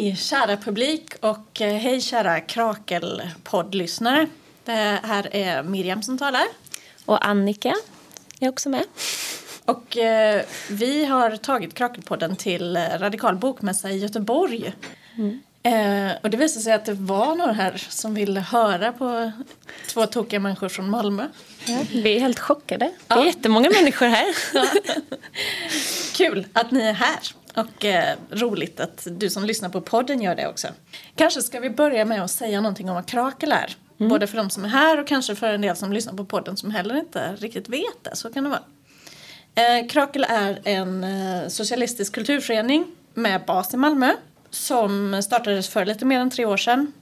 Hej kära publik och eh, hej kära Krakelpoddlyssnare. Det här är Miriam som talar. Och Annika är också med. Och eh, vi har tagit Krakelpodden till eh, Radikal bokmässa i Göteborg. Mm. Eh, och det visade sig att det var några här som ville höra på två tokiga människor från Malmö. Ja, vi är helt chockade. Ja. Det är jättemånga människor här. Kul att ni är här. Och eh, roligt att du som lyssnar på podden gör det också. Kanske ska vi börja med att säga någonting om vad Krakel är. Mm. Både för de som är här och kanske för en del som lyssnar på podden som heller inte riktigt vet det. Så kan det vara. Eh, Krakel är en eh, socialistisk kulturförening med bas i Malmö som startades för lite mer än tre år sedan.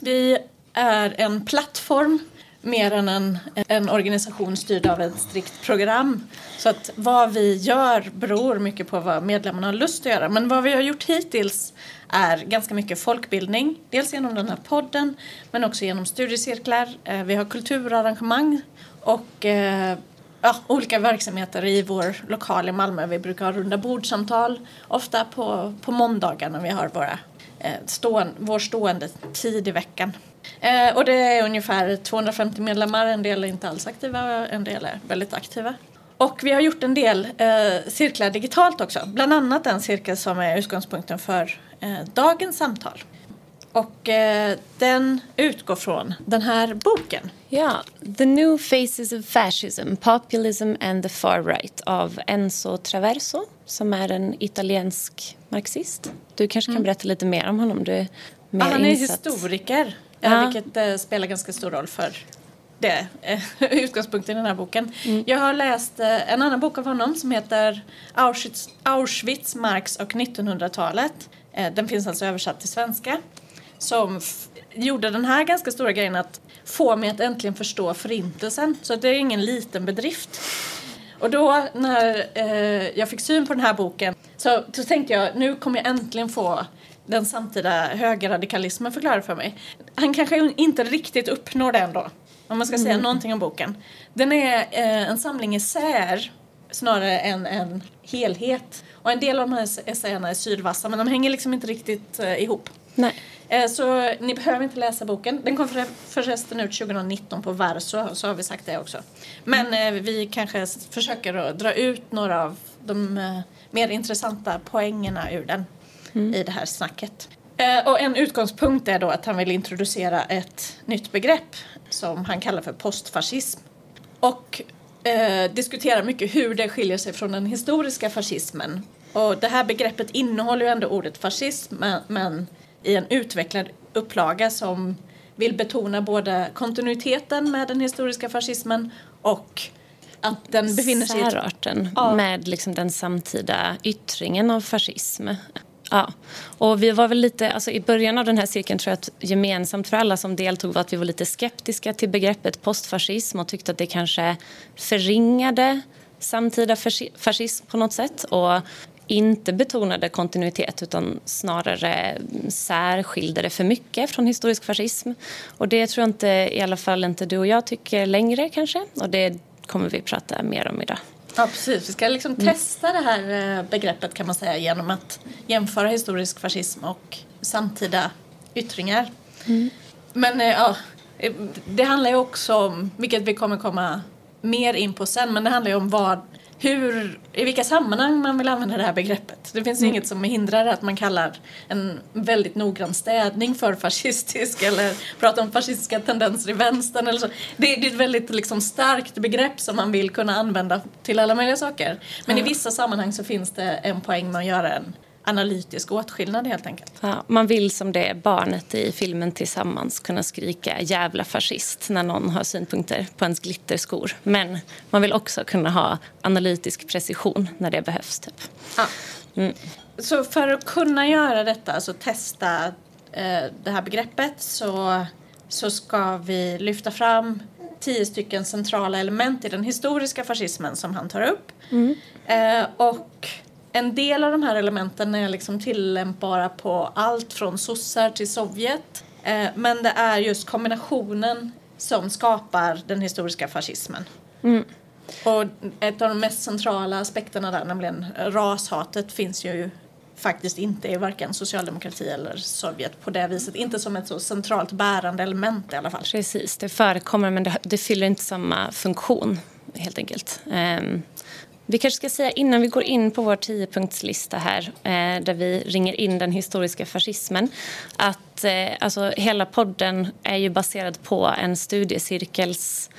Vi är en plattform mer än en, en organisation styrd av ett strikt program. Så att vad vi gör beror mycket på vad medlemmarna har lust att göra. Men vad vi har gjort hittills är ganska mycket folkbildning. Dels genom den här podden men också genom studiecirklar. Eh, vi har kulturarrangemang och eh, ja, olika verksamheter i vår lokal i Malmö. Vi brukar ha runda bordsamtal ofta på, på måndagar när vi har våra, eh, stående, vår stående tid i veckan. Eh, och det är ungefär 250 medlemmar, en del är inte alls aktiva, en del är väldigt aktiva. Och vi har gjort en del eh, cirklar digitalt också, bland annat den cirkel som är utgångspunkten för eh, dagens samtal. Och eh, den utgår från den här boken. Ja, The New Faces of Fascism, Populism and the Far Right av Enzo Traverso som är en italiensk marxist. Du kanske kan mm. berätta lite mer om honom? Du är mer ja, han är insatt. historiker, ja. vilket eh, spelar ganska stor roll för det, eh, utgångspunkten i den här boken. Mm. Jag har läst eh, en annan bok av honom som heter Auschwitz, Auschwitz Marx och 1900-talet. Eh, den finns alltså översatt till svenska som gjorde den här ganska stora grejen att få mig att äntligen förstå förintelsen. Så det är ingen liten bedrift. Och då när eh, jag fick syn på den här boken så, så tänkte jag nu kommer jag äntligen få den samtida högerradikalismen förklarad för mig. Han kanske inte riktigt uppnår det ändå, om man ska säga mm. någonting om boken. Den är eh, en samling essäer snarare än en helhet. Och en del av de här essäerna är sylvassa men de hänger liksom inte riktigt eh, ihop. Nej. Eh, så ni behöver inte läsa boken. Den kom förresten ut 2019 på Verso, så har vi sagt det också. Men mm. vi kanske försöker att dra ut några av de eh, mer intressanta poängerna ur den mm. i det här snacket. Och en utgångspunkt är då att han vill introducera ett nytt begrepp som han kallar för postfascism. Och eh, diskuterar mycket hur det skiljer sig från den historiska fascismen. Och det här begreppet innehåller ju ändå ordet fascism men, men i en utvecklad upplaga som vill betona både kontinuiteten med den historiska fascismen och att den befinner sig i... Särarten ja. med liksom den samtida yttringen av fascism. Ja, och vi var väl lite, alltså i början av den här cirkeln tror jag att gemensamt för alla som deltog var att vi var lite skeptiska till begreppet postfascism och tyckte att det kanske förringade samtida fascism på något sätt. Och inte betonade kontinuitet utan snarare särskilde det för mycket från historisk fascism. Och det tror jag inte, i alla fall inte du och jag tycker längre kanske. Och det kommer vi prata mer om idag. Ja precis, vi ska liksom mm. testa det här eh, begreppet kan man säga genom att jämföra historisk fascism och samtida yttringar. Mm. Men eh, ja, eh, det handlar ju också om, vilket vi kommer komma mer in på sen, men det handlar ju om vad hur, i vilka sammanhang man vill använda det här begreppet. Det finns mm. inget som hindrar att man kallar en väldigt noggrann städning för fascistisk eller pratar om fascistiska tendenser i vänstern eller så. Det, det är ett väldigt liksom, starkt begrepp som man vill kunna använda till alla möjliga saker. Men mm. i vissa sammanhang så finns det en poäng med att göra en analytisk åtskillnad helt enkelt. Ja, man vill som det barnet i filmen tillsammans kunna skrika jävla fascist när någon har synpunkter på ens glitterskor. Men man vill också kunna ha analytisk precision när det behövs. Typ. Ja. Mm. Så för att kunna göra detta, alltså testa eh, det här begreppet så, så ska vi lyfta fram tio stycken centrala element i den historiska fascismen som han tar upp. Mm. Eh, och en del av de här elementen är liksom tillämpbara på allt från sossar till Sovjet. Eh, men det är just kombinationen som skapar den historiska fascismen. Mm. Och ett av de mest centrala aspekterna där, nämligen rashatet, finns ju faktiskt inte är varken socialdemokrati eller Sovjet på det viset. Inte som ett så centralt bärande element i alla fall. Precis, det förekommer men det, det fyller inte samma funktion helt enkelt. Um, vi kanske ska säga innan vi går in på vår tiopunktslista här eh, där vi ringer in den historiska fascismen att eh, alltså, hela podden är ju baserad på en studiecirkels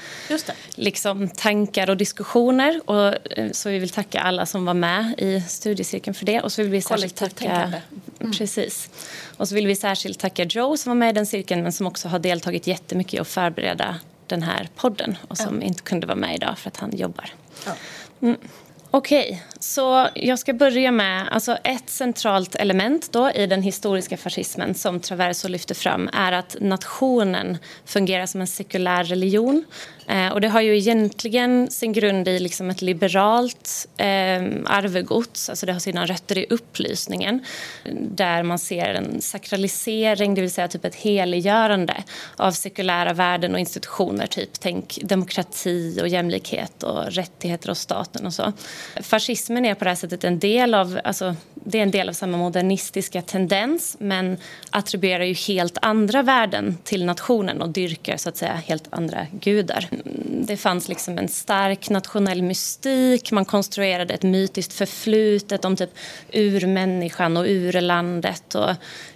Liksom, tankar och diskussioner. Och, eh, så vi vill tacka alla som var med i studiecirkeln för det. Och så vill vi särskilt tacka, mm. precis. Och så vill vi särskilt tacka Joe som var med i den cirkeln men som också har deltagit jättemycket i att förbereda den här podden och som ja. inte kunde vara med idag för att han jobbar. Ja. Mm. Okej, okay, så jag ska börja med alltså ett centralt element då i den historiska fascismen som Traverso lyfter fram är att nationen fungerar som en sekulär religion Eh, och det har ju egentligen sin grund i liksom ett liberalt eh, arvegods. Alltså det har sina rötter i upplysningen där man ser en sakralisering, det vill säga typ ett heliggörande av sekulära värden och institutioner. Typ tänk demokrati och jämlikhet och rättigheter och staten och så. Fascismen är på det här sättet en del av, alltså, det är en del av samma modernistiska tendens men attribuerar ju helt andra värden till nationen och dyrkar så att säga helt andra gudar det fanns liksom en stark nationell mystik. Man konstruerade ett mytiskt förflutet om typ urmänniskan och urlandet. Och,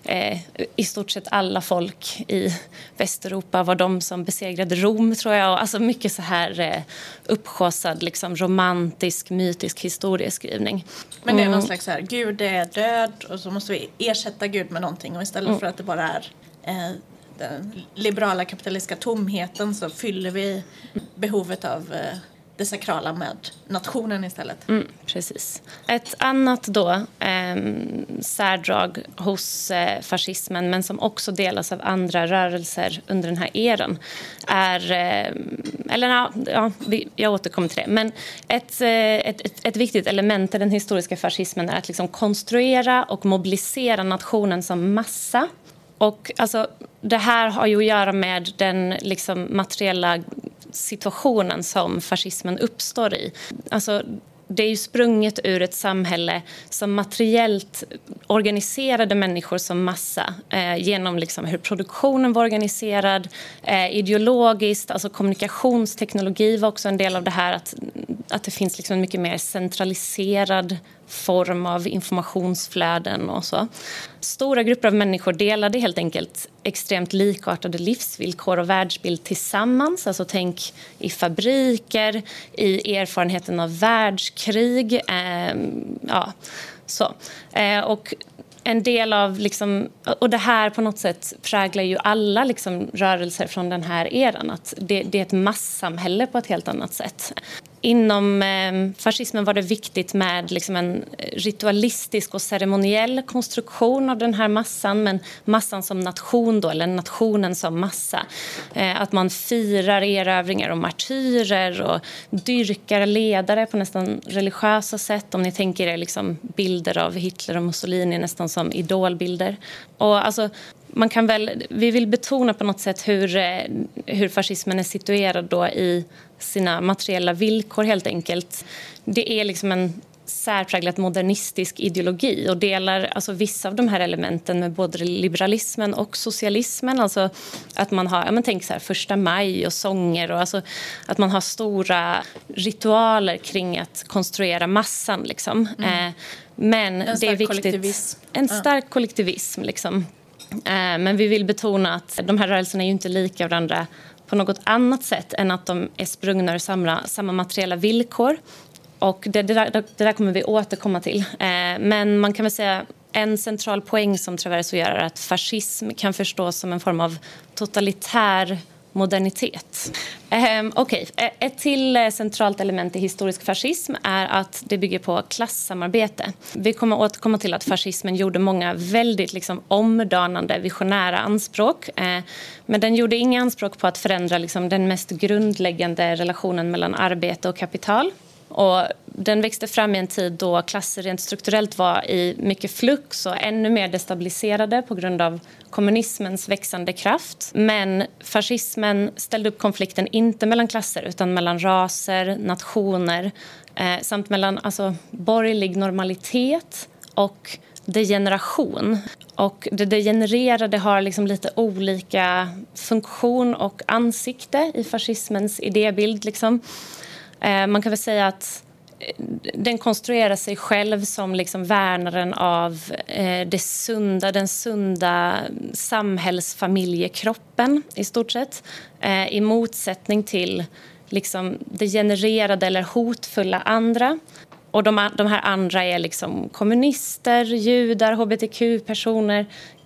eh, I stort sett alla folk i Västeuropa var de som besegrade Rom, tror jag. Alltså mycket så här eh, upphaussad, liksom, romantisk, mytisk historia historieskrivning. Men det är någon mm. slags så här, Gud är död och så måste vi ersätta Gud med någonting och istället mm. för att det bara är eh, den liberala kapitalistiska tomheten så fyller vi behovet av eh, det sakrala med nationen istället. Mm, precis. Ett annat då, eh, särdrag hos eh, fascismen men som också delas av andra rörelser under den här eran är... Eh, eller ja, ja, jag återkommer till det. Men ett, eh, ett, ett, ett, viktigt element i den historiska fascismen är att liksom konstruera och mobilisera nationen som massa och alltså, det här har ju att göra med den liksom, materiella situationen som fascismen uppstår i. Alltså, det är ju sprunget ur ett samhälle som materiellt organiserade människor som massa eh, genom liksom hur produktionen var organiserad, eh, ideologiskt, alltså kommunikationsteknologi var också en del av det här att, att det finns liksom en mycket mer centraliserad form av informationsflöden och så. Stora grupper av människor delade helt enkelt extremt likartade livsvillkor och världsbild tillsammans. Alltså tänk i fabriker, i erfarenheten av världskrig. Eh, ja, så. Eh, och en del av... Liksom, och det här på något sätt präglar ju alla liksom, rörelser från den här eran. Att det, det är ett massamhälle på ett helt annat sätt. Inom eh, fascismen var det viktigt med liksom en ritualistisk och ceremoniell konstruktion av den här massan men massan som nation, då, eller nationen som massa. Eh, att man firar erövringar och martyrer och dyrkar ledare på nästan religiösa sätt. Om ni tänker er liksom bilder av Hitler och Mussolini nästan som idolbilder. Och alltså, man kan väl, vi vill betona på något sätt hur, eh, hur fascismen är situerad då i sina materiella villkor helt enkelt. Det är liksom en särpräglat modernistisk ideologi och delar alltså vissa av de här elementen med både liberalismen och socialismen. Alltså att man har, ja, men tänk så här, första maj och sånger och alltså att man har stora ritualer kring att konstruera massan. Liksom. Mm. Eh, men en det är viktigt. En stark ja. kollektivism. Liksom. Eh, men vi vill betona att de här rörelserna är ju inte lika varandra på något annat sätt än att de är sprungna ur samma, samma materiella villkor. Och det, det, där, det där kommer vi återkomma till. Eh, men man kan väl säga en central poäng som Traverso gör är att fascism kan förstås som en form av totalitär modernitet. Ehm, um, okay. Eh, ett till eh, centralt element i historisk fascism är att det bygger på klassamarbete. Vi kommer återkomma till att fascismen gjorde många väldigt liksom, omdanande, visionära anspråk. Uh, men den gjorde inga anspråk på att förändra liksom, den mest grundläggande relationen mellan arbete och kapital. Och den växte fram i en tid då klasser rent strukturellt var i mycket flux och ännu mer destabiliserade på grund av kommunismens växande kraft. Men fascismen ställde upp konflikten inte mellan klasser utan mellan raser, nationer eh, samt mellan alltså, borgerlig normalitet och degeneration. Och det degenererade har liksom lite olika funktion och ansikte i fascismens idébild. Liksom. Eh, man kan väl säga att eh, den konstruerar sig själv som liksom värnaren av eh, det sunda, den sunda samhällsfamiljekroppen i stort sett. Eh, I motsättning till liksom, det genererade eller hotfulla andra. Och de, de här andra är liksom kommunister, judar, hbtq-personer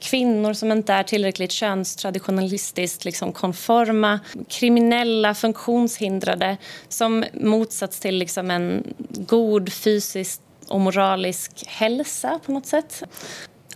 kvinnor som inte är tillräckligt könstraditionalistiskt liksom konforma kriminella, funktionshindrade som motsats till liksom en god fysisk och moralisk hälsa på något sätt.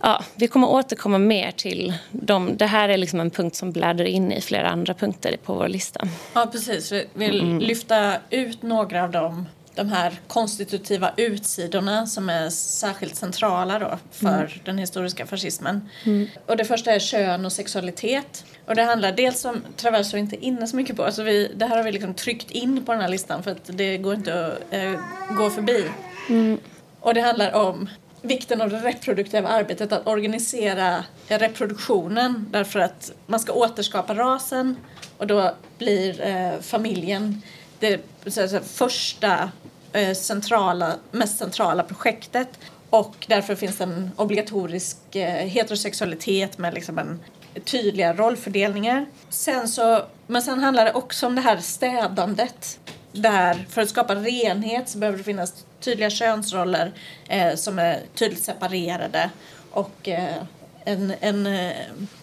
Ja, vi kommer återkomma mer till dem. Det här är liksom en punkt som bläddrar in i flera andra punkter på vår lista. Ja, precis. Vi vill mm. lyfta ut några av dem de här konstitutiva utsidorna som är särskilt centrala då för mm. den historiska fascismen. Mm. Och det första är kön och sexualitet. Och det handlar dels om, Traverso inte inne så mycket på, alltså vi, det här har vi liksom tryckt in på den här listan för att det går inte att äh, gå förbi. Mm. Och det handlar om vikten av det reproduktiva arbetet, att organisera reproduktionen därför att man ska återskapa rasen och då blir eh, familjen det så, så, första eh, Eh, centrala, mest centrala projektet. Och därför finns det en obligatorisk eh, heterosexualitet med liksom en tydliga rollfördelningar. Sen så, men sen handlar det också om det här städandet. Där för att skapa renhet så behöver det finnas tydliga könsroller eh, som är tydligt separerade. Och eh, en, en, eh,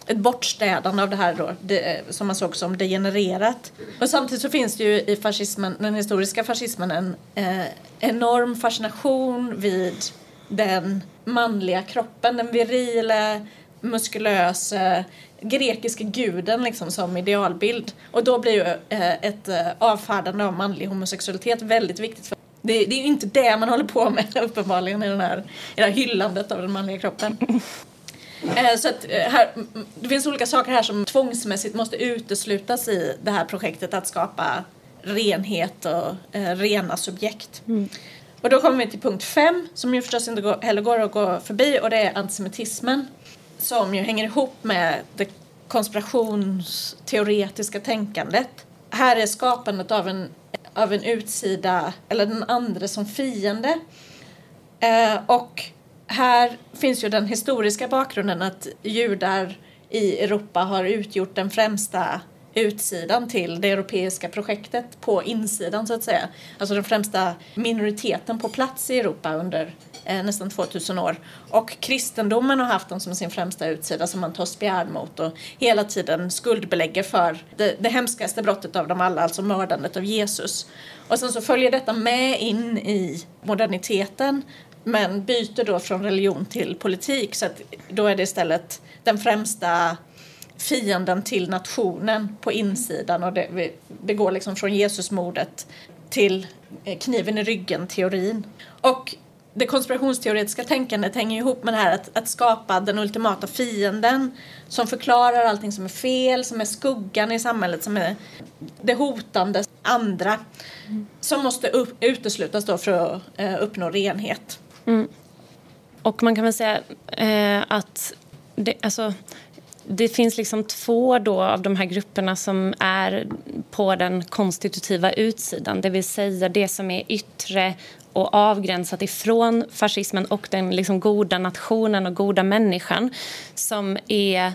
ett bortstädande av det här då, det, eh, som man såg som degenererat. Och samtidigt så finns det ju i fascismen, den historiska fascismen en eh, enorm fascination vid den manliga kroppen, den virile, muskulösa grekiska guden liksom som idealbild. Och då blir ju eh, ett eh, avfärdande av manlig homosexualitet väldigt viktigt. För det, det är ju inte det man håller på med uppenbarligen i, den här, i det här hyllandet av den manliga kroppen. Eh, så att eh, här, det finns olika saker här som tvångsmässigt måste uteslutas i det här projektet att skapa renhet och eh, rena subjekt. Mm. Och då kommer vi till punkt fem som ju förstås inte går, heller går att gå förbi och det är antisemitismen som ju hänger ihop med det konspirationsteoretiska tänkandet. Här är skapandet av en, av en utsida, eller den andra som fiende. Eh, och här finns ju den historiska bakgrunden att judar i Europa har utgjort den främsta utsidan till det europeiska projektet på insidan så att säga. Alltså den främsta minoriteten på plats i Europa under eh, nästan 2000 år. Och kristendomen har haft dem som sin främsta utsida som man tar spjärn mot och hela tiden skuldbelägger för det, det hemskaste brottet av dem alla, alltså mördandet av Jesus. Och sen så följer detta med in i moderniteten men byter då från religion till politik så att då är det istället den främsta fienden till nationen på insidan och det, det går liksom från Jesusmordet till eh, kniven i ryggen-teorin. Och det konspirationsteoretiska tänkandet hänger ihop med det här att, att skapa den ultimata fienden som förklarar allting som är fel, som är skuggan i samhället, som är det hotande andra mm. som måste upp, uteslutas då för att uh, uppnå renhet. Mm. Och man kan väl säga eh, att det, alltså, det finns liksom två då av de här grupperna som är på den konstitutiva utsidan. Det vill säga det som är yttre och avgränsat ifrån fascismen och den liksom goda nationen och goda människan som är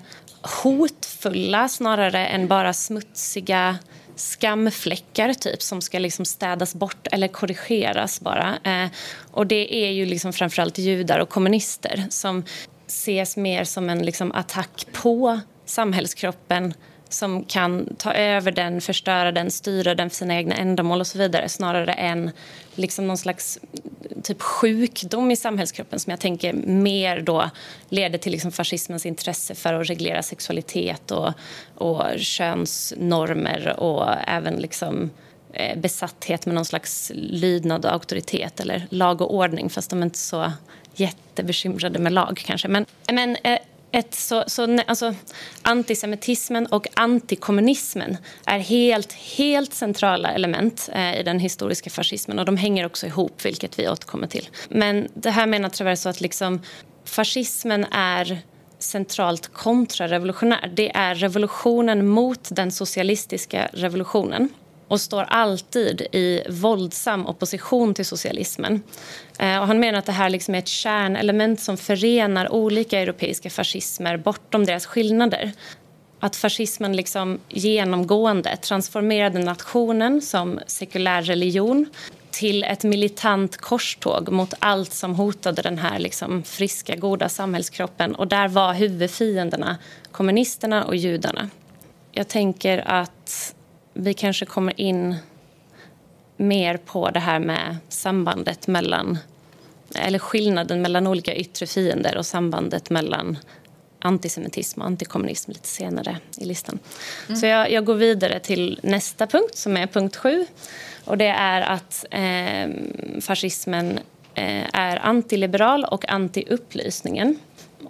hotfulla snarare än bara smutsiga skamfläckar typ som ska liksom städas bort eller korrigeras bara. Eh, och det är ju liksom framförallt judar och kommunister som ses mer som en liksom attack på samhällskroppen som kan ta över den, förstöra den, styra den för sina egna ändamål och så vidare snarare än liksom någon slags typ sjukdom i samhällskroppen som jag tänker mer då leder till liksom fascismens intresse för att reglera sexualitet och, och könsnormer och även liksom eh, besatthet med någon slags lydnad och auktoritet eller lag och ordning fast de är inte så jättebekymrade med lag kanske. Men, men eh, ett så, så, alltså, antisemitismen och antikommunismen är helt, helt centrala element eh, i den historiska fascismen och de hänger också ihop, vilket vi återkommer till. Men det här menar Traverso att liksom fascismen är centralt kontrarevolutionär. Det är revolutionen mot den socialistiska revolutionen och står alltid i våldsam opposition till socialismen. Eh, och han menar att det här liksom är ett kärnelement som förenar olika europeiska fascismer bortom deras skillnader. Att fascismen liksom genomgående transformerade nationen som sekulär religion till ett militant korståg mot allt som hotade den här liksom friska, goda samhällskroppen. Och där var huvudfienderna kommunisterna och judarna. Jag tänker att vi kanske kommer in mer på det här med sambandet mellan eller skillnaden mellan olika yttre fiender och sambandet mellan antisemitism och antikommunism lite senare i listan. Mm. Så jag, jag, går vidare till nästa punkt, som är punkt sju. Och det är att eh, fascismen eh, är antiliberal och antiupplysningen.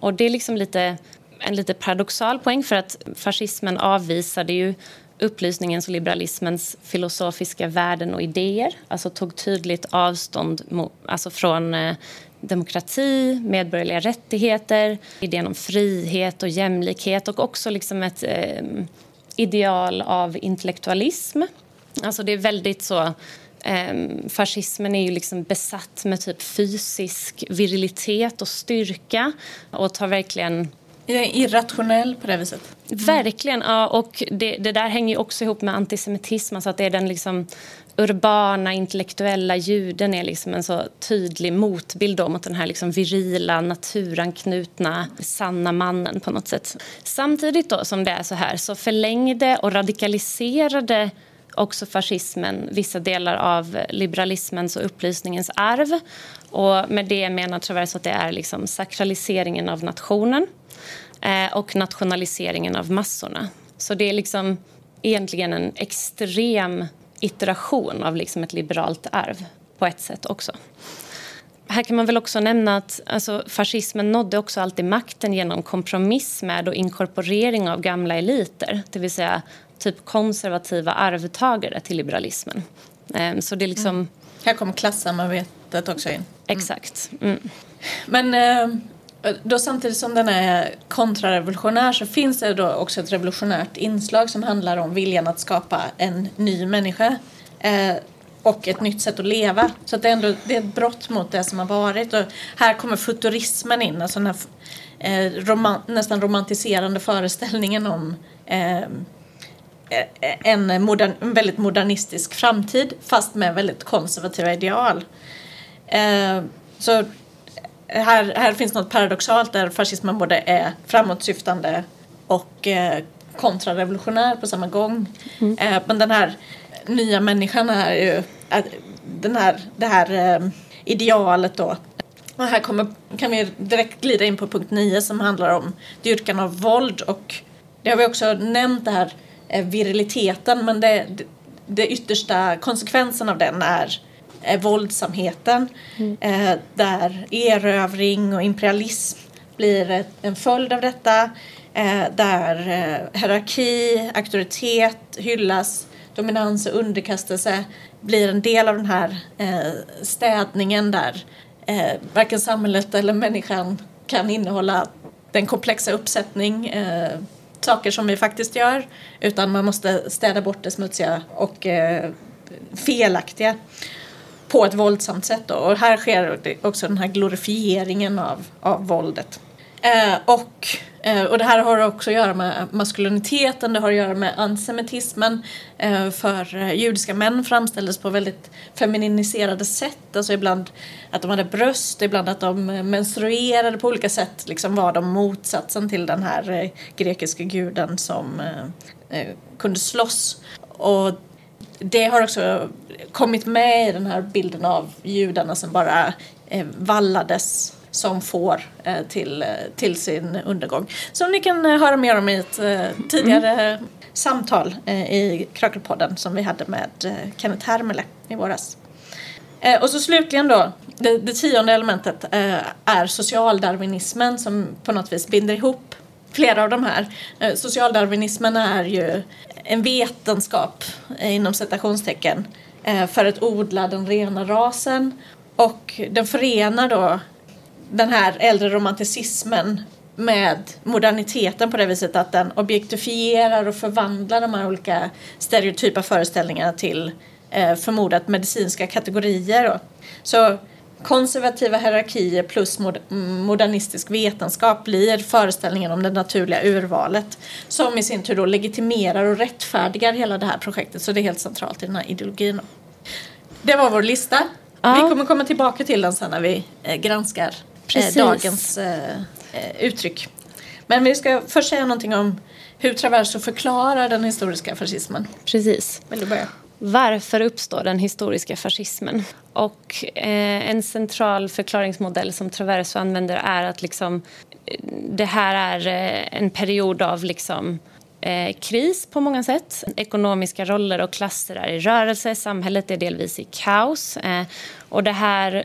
Och det är liksom lite, en lite paradoxal poäng för att fascismen avvisade ju upplysningens och liberalismens filosofiska värden och idéer. Alltså tog tydligt avstånd mot, alltså från eh, demokrati, medborgerliga rättigheter, idén om frihet och jämlikhet och också liksom ett eh, ideal av intellektualism. Alltså det är väldigt så... Eh, fascismen är ju liksom besatt med typ fysisk virilitet och styrka och tar verkligen irrationell på det viset. Mm. Verkligen. Ja, och det, det, där hänger också ihop med antisemitism. Alltså att det är den liksom urbana, intellektuella juden är liksom en så tydlig motbild mot den här liksom virila, naturanknutna, sanna mannen på något sätt. Samtidigt då som det är så här så förlängde och radikaliserade också fascismen vissa delar av liberalismens och upplysningens arv. Och med det menar Travers att det är liksom sakraliseringen av nationen Eh, och nationaliseringen av massorna. Så det är liksom egentligen en extrem iteration av liksom ett liberalt arv på ett sätt också. Här kan man väl också nämna att alltså, fascismen nådde också alltid makten genom kompromiss med och inkorporering av gamla eliter, det vill säga typ konservativa arvtagare till liberalismen. Eh, så det är liksom... Mm. Här kommer klassamarbetet också in. Mm. Exakt. Mm. Men eh, Eh, då samtidigt som den är kontrarevolutionär så finns det då också ett revolutionärt inslag som handlar om viljan att skapa en ny människa eh, och ett nytt sätt att leva. Så att det, är ändå, det är ett brott mot det som har varit. Och här kommer futurismen in, alltså den här eh, roman, nästan romantiserande föreställningen om eh, eh, en, modern, en väldigt modernistisk framtid fast med väldigt konservativa ideal. Eh, så här, här finns något paradoxalt där fascismen både är framåtsyftande och eh, kontrarevolutionär på samma gång. Mm. Eh, men den här nya människan är ju den här, det här eh, idealet då. Och här kommer, kan vi direkt glida in på punkt 9 som handlar om dyrkan av våld och det har vi också nämnt det här viriliteten men det, det, det yttersta konsekvensen av den är eh, våldsamheten mm. eh, där erövring och imperialism blir en följd av detta eh, där eh, hierarki, auktoritet hyllas, dominans och underkastelse blir en del av den här eh, städningen där eh, varken samhället eller människan kan innehålla den komplexa uppsättning eh, saker som vi faktiskt gör utan man måste städa bort det smutsiga och eh, felaktiga på ett våldsamt sätt. Då. Och här sker också den här glorifieringen av, av våldet. Eh, och, eh, och det här har också att göra med maskuliniteten, det har att göra med antisemitismen. Eh, för eh, judiska män framställdes på väldigt femininiserade sätt. Alltså ibland att de hade bröst, ibland att de eh, menstruerade på olika sätt. Liksom var de motsatsen till den här eh, grekiska guden som eh, eh kunde slåss. Och det har också kommit med i den här bilden av judarna som bara eh, vallades som får eh, till, eh, till sin undergång. Som ni kan eh, höra mer om i ett eh, tidigare mm. samtal eh, i Krakelpodden som vi hade med eh, Kenneth Hermele i våras. och så slutligen då, det, det tionde elementet är socialdarwinismen som på något vis binder ihop flera av de här. Eh, socialdarwinismen är ju en vetenskap eh, inom citationstecken eh, för att odla den rena rasen och den förenar då den här äldre romanticismen med moderniteten på det viset att den objektifierar och förvandlar de här olika stereotypa föreställningarna till eh, förmodat medicinska kategorier. Då. Så konservativa hierarkier plus modernistisk vetenskap blir föreställningen om det naturliga urvalet som i sin tur då legitimerar och rättfärdigar hela det här projektet så det är helt centralt i den här ideologin. Det var vår lista. Ja. Vi kommer komma tillbaka till den sen när vi eh, granskar eh, dagens eh, eh, uttryck. Men vi ska först säga någonting om hur Traverso förklarar den historiska fascismen. Precis. Vill du börja? Varför uppstår den historiska fascismen? Och eh, en central förklaringsmodell som Traverso använder är att liksom, eh, det här är eh, en period av liksom, eh, kris på många sätt. Ekonomiska roller och klasser är i rörelse, samhället är delvis i kaos. Eh, och det här,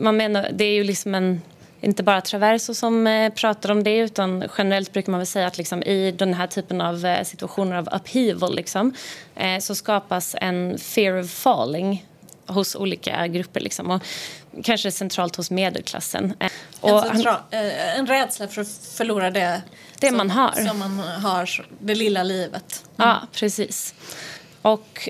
man menar, det är ju liksom en inte bara Traverso som eh, pratar om det utan generellt brukar man väl säga att liksom, i den här typen av eh, situationer av upheaval liksom, eh, så skapas en fear of falling hos olika grupper. Liksom, och kanske centralt hos medelklassen. En, central, en rädsla för att förlora det, det som, man har. som man har, det lilla livet. Mm. Ja, precis. Och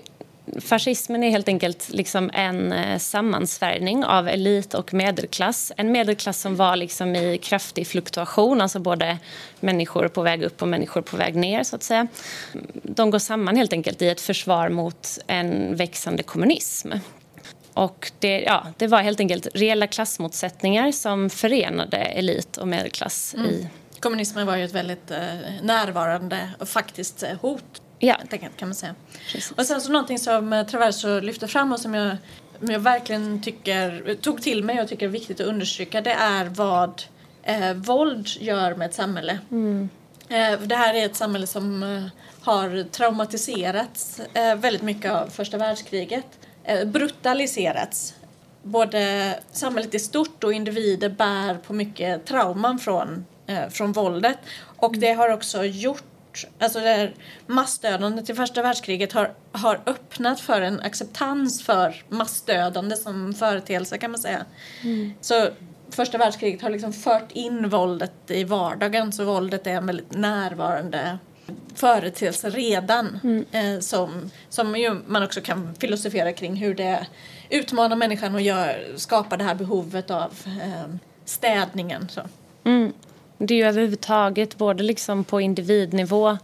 fascismen är helt enkelt liksom en eh, sammansvärjning av elit och medelklass. En medelklass som var liksom i kraftig fluktuation, alltså både människor på väg upp och människor på väg ner. så att säga. De går samman helt enkelt i ett försvar mot en växande kommunism. Och det, ja, det var helt enkelt reella klassmotsättningar som förenade elit och medelklass. Mm. i... Kommunismen var ju ett väldigt eh, närvarande och faktiskt eh, hot Ja. kan man säga. Precis. Och sen så någonting som eh, Traverso lyfter fram och som jag, jag verkligen tycker, tog till mig och tycker är viktigt att understryka det är vad eh, våld gör med ett samhälle. Mm. Eh, det här är ett samhälle som eh, har traumatiserats eh, väldigt mycket av första världskriget. Eh, brutaliserats. Både samhället i stort och individer bär på mycket trauman från, från våldet. Och det har också gjort alltså det här massdödandet i första världskriget har, har öppnat för en acceptans för massdödande som företeelse kan man säga. Mm. Så första världskriget har liksom fört in våldet i vardagen så våldet är en väldigt närvarande företeelse redan mm. eh, som, som ju man också kan filosofera kring hur det utmanar människan och gör, skapar det här behovet av eh, städningen. Så. Mm. Det är ju överhuvudtaget, både liksom på individnivå,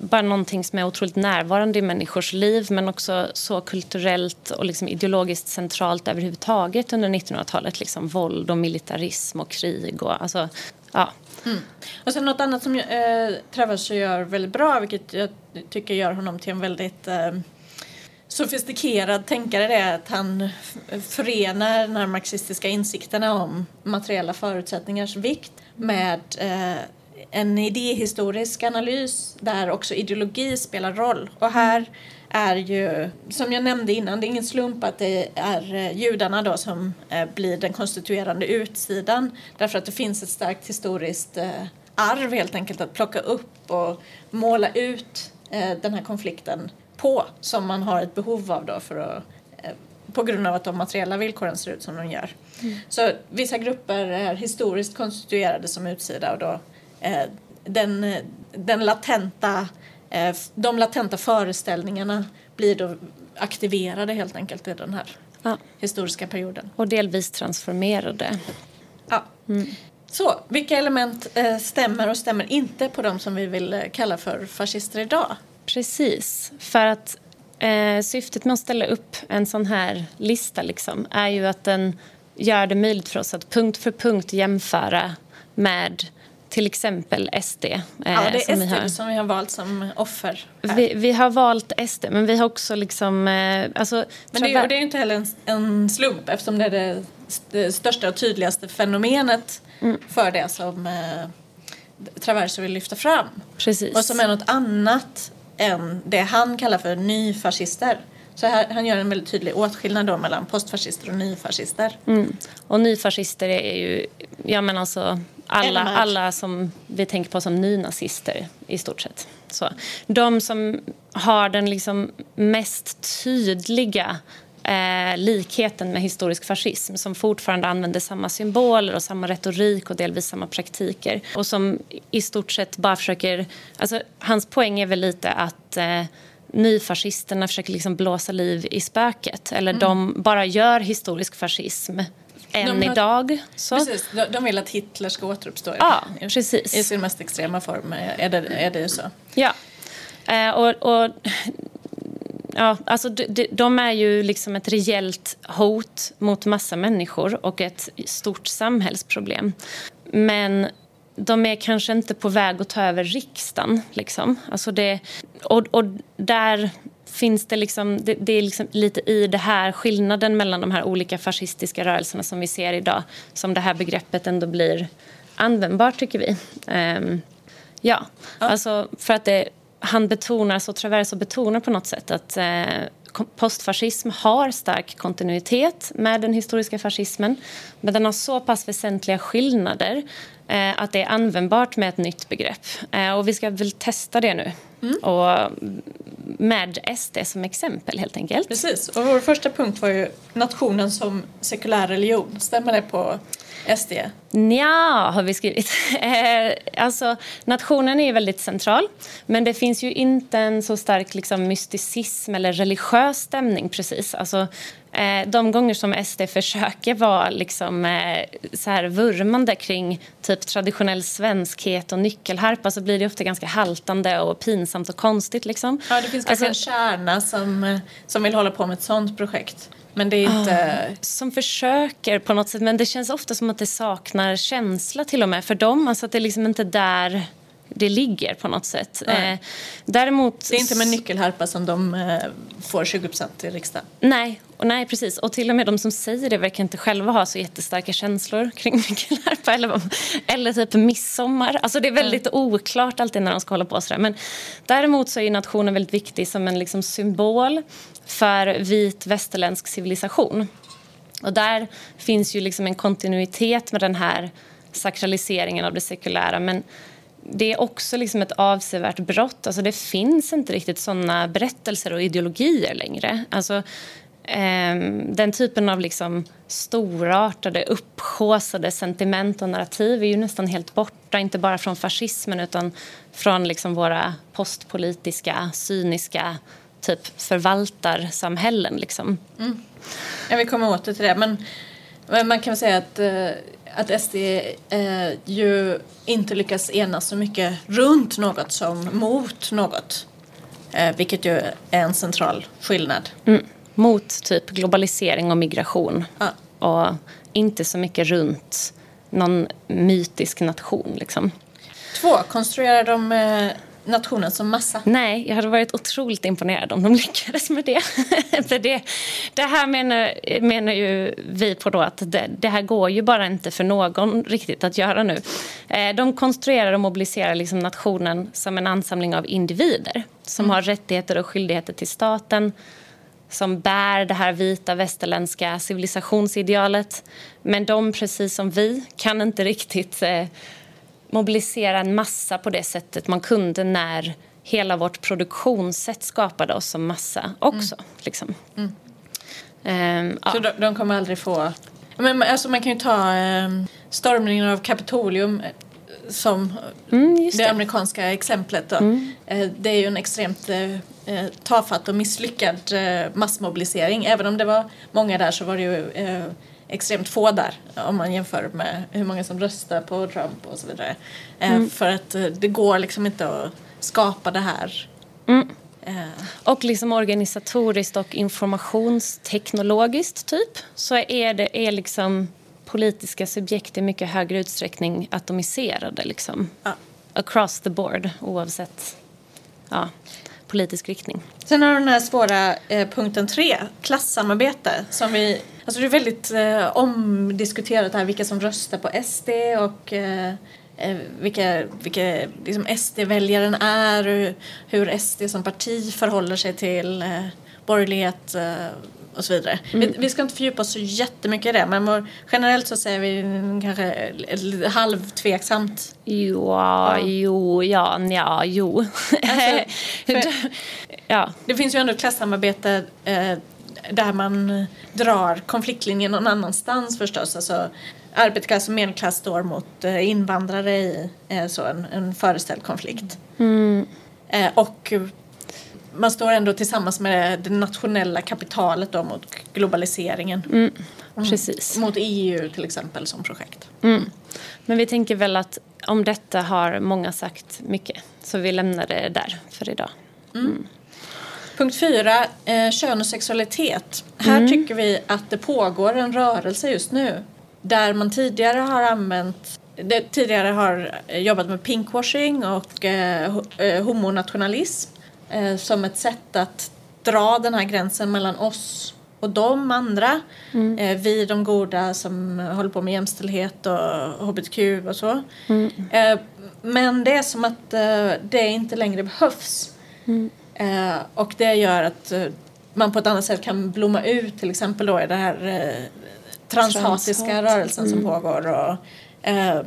bara någonting som är otroligt närvarande i människors liv men också så kulturellt och liksom ideologiskt centralt överhuvudtaget under 1900-talet. Liksom våld och militarism och krig. Och, alltså, ja. Mm. Och sen något annat som eh, Travers gör väldigt bra, vilket jag tycker gör honom till en väldigt eh, sofistikerad tänkare det är att han förenar den här marxistiska insikterna om materiella förutsättningars vikt med eh, en idéhistorisk analys där också ideologi spelar roll. Och här är ju, som jag nämnde innan, det är ingen slump att det är eh, judarna då som eh, blir den konstituerande utsidan därför att det finns ett starkt historiskt eh, arv helt enkelt att plocka upp och måla ut eh, den här konflikten på som man har ett behov av då för att eh, på grund av att de materiella villkoren ser ut som de gör. Mm. Så vissa grupper är historiskt konstituerade som utsida och då eh, den, den latenta, eh, de latenta föreställningarna blir då aktiverade helt enkelt i den här ja. historiska perioden. Och delvis transformerade. Ja. Mm. Så, vilka element eh, stämmer och stämmer inte på de som vi vill eh, kalla för fascister idag? Precis, för att eh, syftet med att ställa upp en sån här lista liksom, är ju att den gör det möjligt för oss att punkt för punkt jämföra med till exempel SD. Eh, ja, det är som SD vi har. som vi har valt som offer. Vi, vi, har valt SD, men vi har också liksom... Eh, alltså, men det, är, det är inte heller en, en, slump eftersom det är det, det största och tydligaste fenomenet mm. för det som eh, Traverso vill lyfta fram. Precis. Och som är något annat än det han kallar för nyfascister. Så här, han gör en väldigt tydlig åtskillnad då mellan postfascister och nyfascister. Mm. Och nyfascister är ju, ja men alltså alla, alla som vi tänker på som nynazister i stort sett. Så. De som har den liksom mest tydliga eh, likheten med historisk fascism som fortfarande använder samma symboler och samma retorik och delvis samma praktiker. Och som i stort sett bara försöker... Alltså, hans poäng är väl lite att eh, nyfascisterna försöker liksom blåsa liv i spöket. Eller mm. de bara gör historisk fascism än har, idag. Så. Precis, de vill att Hitler ska återuppstå ja, precis. i sin mest extrema form. Är det, är det så? Ja. Eh, och, och ja, alltså de, de, är ju liksom ett reellt hot mot massa människor och ett stort samhällsproblem. Men de är kanske inte på väg att ta över riksdagen. Liksom. Alltså det, och, och där finns det, liksom, det, det är liksom lite i det här skillnaden mellan de här olika fascistiska rörelserna som vi ser idag som det här begreppet ändå blir användbart, tycker vi. Um, ja, ja, alltså för att det, han betonar, så Traverso betonar på något sätt att eh, postfascism har stark kontinuitet med den historiska fascismen men den har så pass väsentliga skillnader eh, att det är användbart med ett nytt begrepp. Eh, och vi ska väl testa det nu. Mm. Och med SD som exempel helt enkelt. Precis, och vår första punkt var ju nationen som sekulär religion. Stämmer det på SD? Ja, har vi skrivit. Eh, alltså, nationen är väldigt central, men det finns ju inte en så stark liksom, mysticism eller religiös stämning precis. Alltså, eh, de gånger som SD försöker vara liksom, eh, så här vurmande kring typ traditionell svenskhet och nyckelharpa så blir det ofta ganska haltande och pinsamt och konstigt. Liksom. Ja, det finns kanske alltså, en kärna som, som vill hålla på med ett sånt projekt. Men det är inte... Oh, som försöker på något sätt, men det känns ofta som att det saknar känsla till och med för dem. Alltså att det är liksom inte där det ligger på något sätt. Eh, däremot... Det är inte med nyckelharpa som de eh, får 20 procent i riksdagen. Nej, och nej, precis. Och till och med de som säger det verkar inte själva ha så jättestarka känslor kring nyckelharpa eller, eller typ midsommar. Alltså det är väldigt mm. oklart alltid när de ska hålla på sådär. Men däremot så är nationen väldigt viktig som en liksom symbol för vit västerländsk civilisation. Och där finns ju liksom en kontinuitet med den här sakraliseringen av det sekulära. Men det är också liksom ett avsevärt brott. Alltså det finns inte riktigt såna berättelser och ideologier längre. Alltså, eh, den typen av liksom storartade, upphåsade sentiment och narrativ är ju nästan helt borta. Inte bara från fascismen utan från liksom våra postpolitiska, cyniska typ förvaltarsamhällen. Liksom. Mm. Ja, vi kommer åter till det. Men, men man kan väl säga att, eh, att SD eh, ju inte lyckas enas så mycket runt något som mot något. Eh, vilket ju är en central skillnad. Mm. Mot typ globalisering och migration. Ja. Och inte så mycket runt någon mytisk nation. Liksom. Två, konstruerar de eh, nationen som massa? Nej, jag hade varit otroligt imponerad om de lyckades med det. För det, det här menar, menar ju vi på då att det, det, här går ju bara inte för någon riktigt att göra nu. Eh, de konstruerar och mobiliserar liksom nationen som en ansamling av individer som mm. har rättigheter och skyldigheter till staten som bär det här vita västerländska civilisationsidealet. Men de, precis som vi, kan inte riktigt eh, mobilisera en massa på det sättet man kunde när hela vårt produktionssätt skapade oss som massa också. Mm. Liksom. Mm. Um, Så ja. de, de, kommer aldrig få... Men, alltså man kan ju ta um, stormningen av Kapitolium eh, som mm, det. det. amerikanska exemplet. Då. Uh, det är ju en extremt uh, tafatt och misslyckad uh, massmobilisering. Även om det var många där så var det ju extremt få där om man jämför med hur många som röstar på Trump och så vidare. Eh, mm. För att eh, det går liksom inte att skapa det här. Mm. Eh. Och liksom organisatoriskt och informationsteknologiskt typ så är det är liksom politiska subjekt i mycket högre utsträckning atomiserade liksom. Ja. Across the board oavsett ja, politisk riktning. Sen har du den här svåra eh, punkten tre, klassamarbete. Som vi, alltså det är väldigt eh, omdiskuterat här vilka som röstar på SD och eh, eh vilka, vilka liksom SD-väljaren är och hur SD som parti förhåller sig till eh, borgerlighet eh, och så vidare. Mm. Vi, vi, ska inte fördjupa oss så jättemycket i det men generellt så säger vi kanske halvtveksamt. Jo, ja. jo, ja, ja, jo. Alltså, för, ja. Det finns ju ändå ett klassamarbete eh, där man drar konfliktlinjen någon annanstans förstås. Alltså, arbetarklass och medelklass står mot eh, invandrare i eh, så en, en föreställd konflikt. Mm. Eh, och man står ändå tillsammans med det nationella kapitalet då mot globaliseringen. Mm. Precis. Mot EU till exempel som projekt. Mm. Men vi tänker väl att om detta har många sagt mycket så vi lämnar det där för idag. Punkt fyra, eh, kön och sexualitet. Här Mm. tycker vi att det pågår en rörelse just nu där man tidigare har använt det tidigare har jobbat med pinkwashing och eh, eh, homonationalism eh, som ett sätt att dra den här gränsen mellan oss och de andra. Eh, vi de goda som håller på med jämställdhet och hbtq och så. Eh, men det är som att eh, det inte längre behövs. Eh, och det gör att eh, man på ett annat sätt kan blomma ut till exempel då i den här eh, transhatiska Transhat. rörelsen som pågår. Och, eh,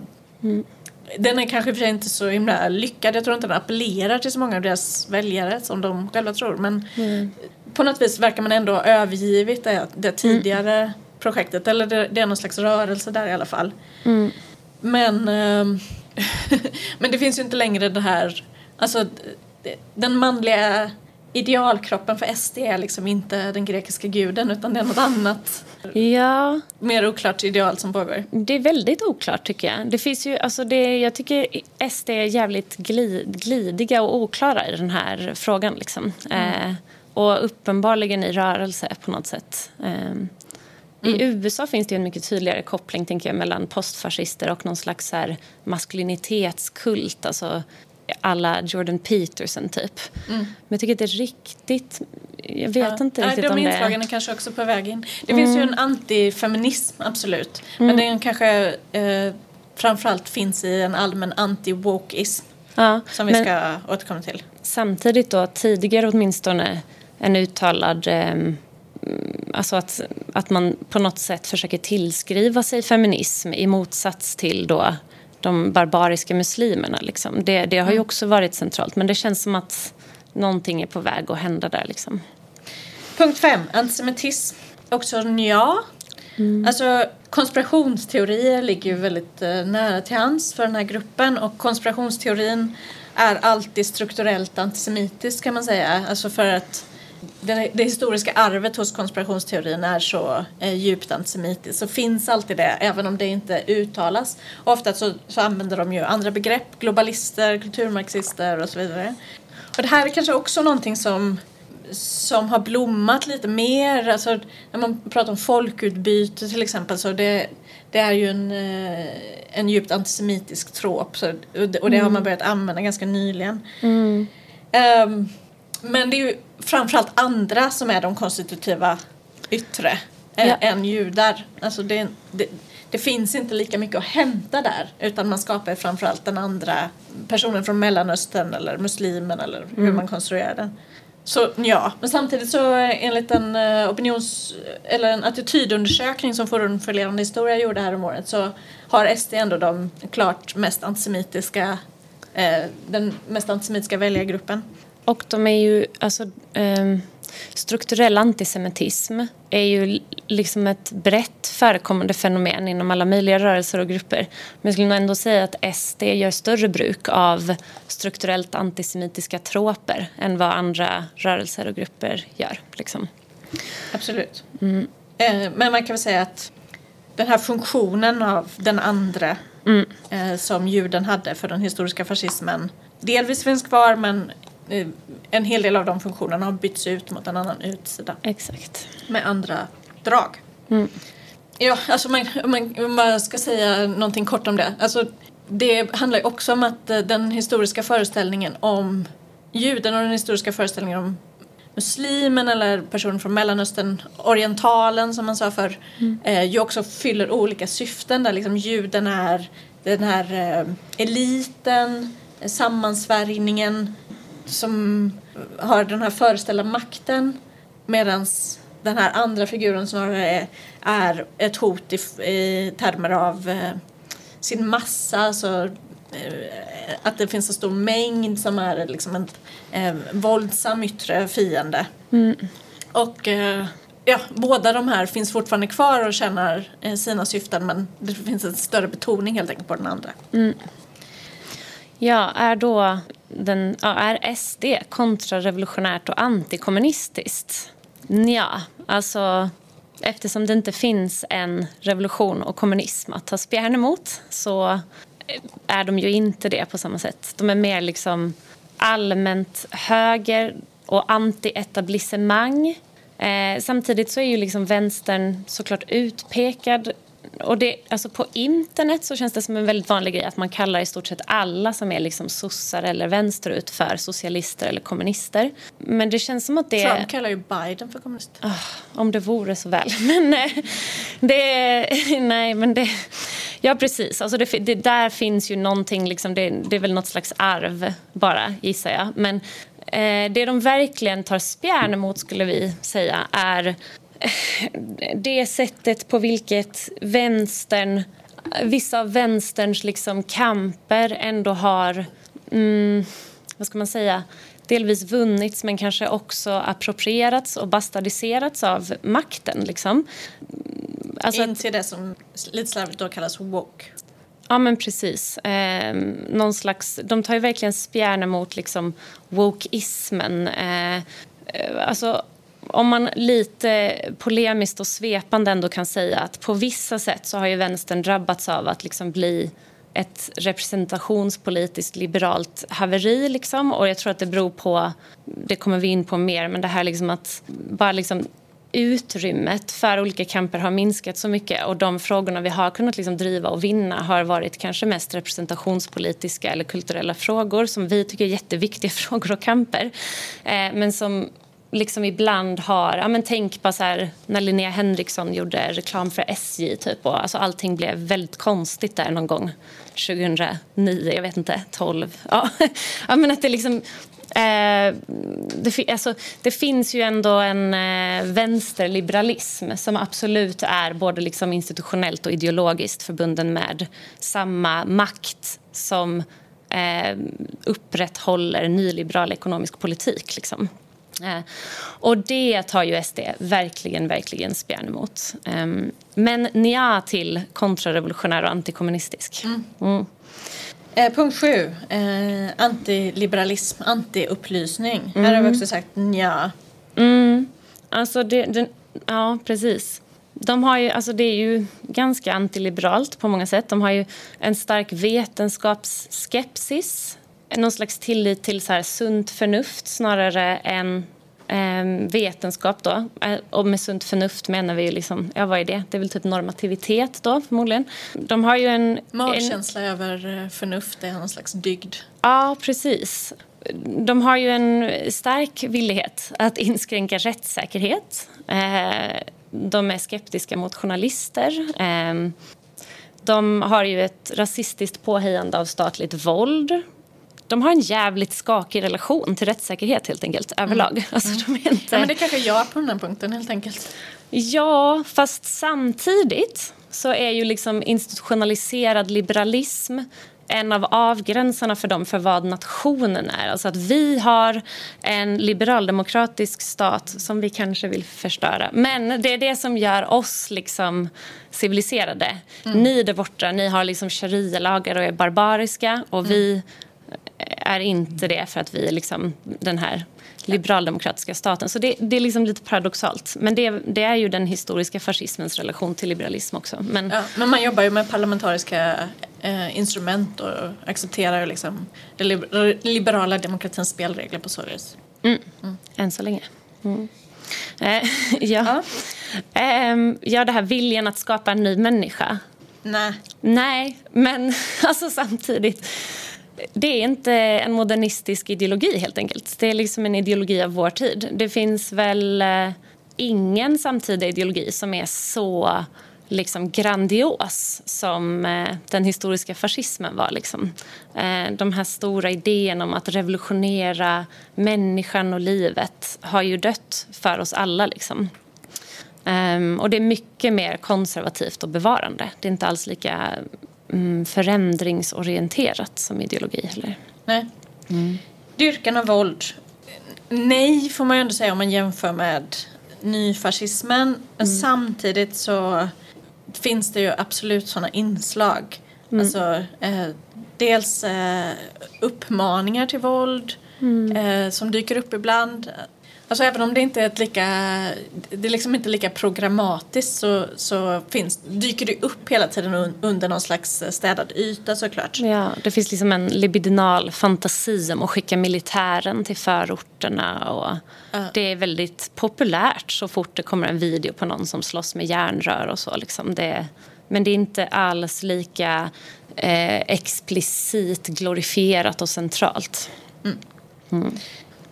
Den är kanske i och för sig inte så himla lyckad. Jag tror inte den appellerar till så många av deras väljare som de själva tror. Men på något vis verkar man ändå ha övergivit det, det tidigare projektet. Eller det, det är någon slags rörelse där i alla fall. Men, ehm, men det finns ju inte längre det här, alltså den manliga idealkroppen för SD är liksom inte den grekiska guden utan det är något annat Ja, mer oklart ideal som pågår. det är väldigt oklart tycker jag. Det finns ju, alltså det, jag tycker SD är jävligt glid, glidiga och oklara i den här frågan. Liksom. Eh, och uppenbarligen i rörelse på något sätt. Eh, I USA finns det en mycket tydligare koppling tänker jag, mellan postfascister och någon slags så maskulinitetskult. Alltså alla Jordan Peterson, typ. Men jag tycker att det är riktigt... Jag vet inte Nej, riktigt de om det Mm. inslagen är kanske också på väg in. Det finns ju en antifeminism, absolut. Men den kanske eh, framförallt finns i en allmän anti-wokeism Ja, som vi men- ska återkomma till. samtidigt då tidigare åtminstone en uttalad ehm, Alltså att, att man på något sätt försöker tillskriva sig feminism i motsats till då de barbariska muslimerna. Liksom. Det, det har ju också varit centralt men det känns som att någonting är på väg att hända där. Liksom. Punkt fem, antisemitism. Också ja. Alltså konspirationsteorier ligger ju väldigt eh, nära till hands för den här gruppen och konspirationsteorin är alltid strukturellt antisemitisk kan man säga. Alltså för att det, det historiska arvet hos konspirationsteorin är så eh, djupt antisemitiskt så finns alltid det även om det inte uttalas. Ofta så, så använder de ju andra begrepp, globalister, kulturmarxister och så vidare. Och det här är kanske också någonting som som har blommat lite mer. Alltså, när man pratar om folkutbyte till exempel så det, det är ju en, eh, en djupt antisemitisk trop så, och det, det har man börjat använda ganska nyligen. Ehm, men det är ju framförallt andra som är de konstitutiva yttre eh, Ja. än judar. Alltså det, det, det finns inte lika mycket att hämta där utan man skapar framförallt den andra personen från Mellanöstern eller muslimen eller hur man konstruerar den. Så ja, men samtidigt så eh, enligt en eh, opinions eller en attitydundersökning som Forum för levande historia gjorde här om året så har SD ändå de klart mest antisemitiska eh, den mest antisemitiska väljargruppen. Och de är ju, alltså, ehm, strukturell antisemitism är ju liksom ett brett förekommande fenomen inom alla möjliga rörelser och grupper. Men jag skulle nog ändå säga att SD gör större bruk av strukturellt antisemitiska troper än vad andra rörelser och grupper gör. Liksom. Absolut. Eh, men man kan väl säga att den här funktionen av den andra eh, som juden hade för den historiska fascismen delvis finns kvar men eh, en hel del av de funktionerna har bytts ut mot en annan utsida Exakt. med andra drag. Ja, alltså man, man, man ska säga någonting kort om det. Alltså, det handlar också om att eh, den historiska föreställningen om juden och den historiska föreställningen om muslimen eller personen från Mellanöstern, orientalen som man sa för eh, ju också fyller olika syften där liksom juden är den här eh, eliten, eh, sammansvärjningen som har den här föreställda makten medan den här andra figuren snarare är, är ett hot i, i termer av eh, sin massa, alltså eh, att det finns en stor mängd som är liksom en eh, våldsam yttre fiende. Och eh, ja, båda de här finns fortfarande kvar och tjänar eh, sina syften men det finns en större betoning helt enkelt på den andra. Mm. Ja, är då den, ja, är SD kontrarevolutionärt och antikommunistiskt? Ja, alltså eftersom det inte finns en revolution och kommunism att ta spjärn emot så är de ju inte det på samma sätt. De är mer liksom allmänt höger och anti-etablissemang. Eh, samtidigt så är ju liksom vänstern såklart utpekad och det, alltså på internet så känns det som en väldigt vanlig grej att man kallar i stort sett alla som är liksom sossar eller vänsterut för socialister eller kommunister. Men det känns som att det... Trump kallar ju Biden för kommunist. Oh, om det vore så väl. Men eh, det... Nej, men det... Ja, precis. Alltså det, det, där finns ju någonting, liksom, det, det är väl något slags arv bara, gissar jag. Men eh, det de verkligen tar spjärn emot, skulle vi säga, är det sättet på vilket vänstern, vissa av vänsterns liksom kamper ändå har, mm, vad ska man säga, delvis vunnits men kanske också approprierats och bastardiserats av makten. Liksom. Alltså In till det som lite slarvigt då kallas woke. Ja, men precis. Eh, någon slags, de tar ju verkligen spjärn emot liksom, wokeismen. Eh, alltså, om man lite polemiskt och svepande ändå kan säga att på vissa sätt så har ju vänstern drabbats av att liksom bli ett representationspolitiskt liberalt haveri. Liksom. Och jag tror att det beror på, det kommer vi in på mer, men det här liksom att bara liksom utrymmet för olika kamper har minskat så mycket och de frågorna vi har kunnat liksom driva och vinna har varit kanske mest representationspolitiska eller kulturella frågor som vi tycker är jätteviktiga frågor och kamper. Eh, men som liksom ibland har... Ja, men tänk på så här, när Linnea Henriksson gjorde reklam för SJ. Typ, och, alltså, allting blev väldigt konstigt där någon gång 2009, jag vet inte, 12. Ja, ja men att det liksom... Eh, det, alltså, det, finns ju ändå en eh, vänsterliberalism som absolut är både liksom institutionellt och ideologiskt förbunden med samma makt som eh, upprätthåller nyliberal ekonomisk politik. Liksom. Eh, och det tar ju SD verkligen, verkligen spjärn emot. Um, men nja till kontrarevolutionär och antikommunistisk. Mm. Mm. Eh, punkt sju. Eh, antiliberalism, antiupplysning. Mm. Här har vi också sagt nja. Mm. Alltså, det, det, ja, precis. De har ju, alltså det är ju ganska antiliberalt på många sätt. De har ju en stark vetenskapsskepsis någon slags tillit till så här sunt förnuft snarare än eh, vetenskap. Då. Eh, och med sunt förnuft menar vi ju liksom, ja vad är det? Det är väl typ normativitet då förmodligen. De har ju en... Magkänsla en... över eh, förnuft är någon slags dygd. Ja, precis. De har ju en stark villighet att inskränka rättssäkerhet. Eh, de är skeptiska mot journalister. Eh, de har ju ett rasistiskt påhejande av statligt våld de har en jävligt skakig relation till rättssäkerhet helt enkelt överlag. Mm. Alltså, de är inte... ja, men det är kanske jag på den här punkten helt enkelt. Ja, fast samtidigt så är ju liksom institutionaliserad liberalism en av avgränsarna för dem för vad nationen är. Alltså att vi har en liberaldemokratisk stat som vi kanske vill förstöra. Men det är det som gör oss liksom civiliserade. Mm. Ni där borta, ni har liksom sharia-lagar och är barbariska och mm. vi är inte det för att vi är liksom den här liberaldemokratiska staten. Så det, det är liksom lite paradoxalt. Men det, det, är ju den historiska fascismens relation till liberalism också. Men, ja, men man jobbar ju med parlamentariska eh, instrument och accepterar liksom den liberala demokratins spelregler på så vis. Mm. Mm. Än så länge. Mm. Eh, ja. Ja. Eh, ja, det här viljan att skapa en ny människa. Nej. Nej, men alltså samtidigt det är inte en modernistisk ideologi helt enkelt. Det är liksom en ideologi av vår tid. Det finns väl eh, ingen samtida ideologi som är så liksom grandios som eh, den historiska fascismen var. Liksom. Eh, de här stora idéerna om att revolutionera människan och livet har ju dött för oss alla. Liksom. Ehm, och det är mycket mer konservativt och bevarande. Det är inte alls lika förändringsorienterat som ideologi heller. Nej. Mm. Dyrkan av våld. Nej, får man ju ändå säga om man jämför med nyfascismen. Men samtidigt så finns det ju absolut sådana inslag. Alltså, eh, dels eh, uppmaningar till våld eh, som dyker upp ibland. Alltså även om det inte är ett lika, det är liksom inte lika programmatiskt så, så finns, dyker det upp hela tiden un, under någon slags städad yta såklart. Ja, det finns liksom en libidinal fantasi om att skicka militären till förorterna. Och Det är väldigt populärt så fort det kommer en video på någon som slåss med järnrör och så. Liksom det, men det är inte alls lika eh, explicit glorifierat och centralt.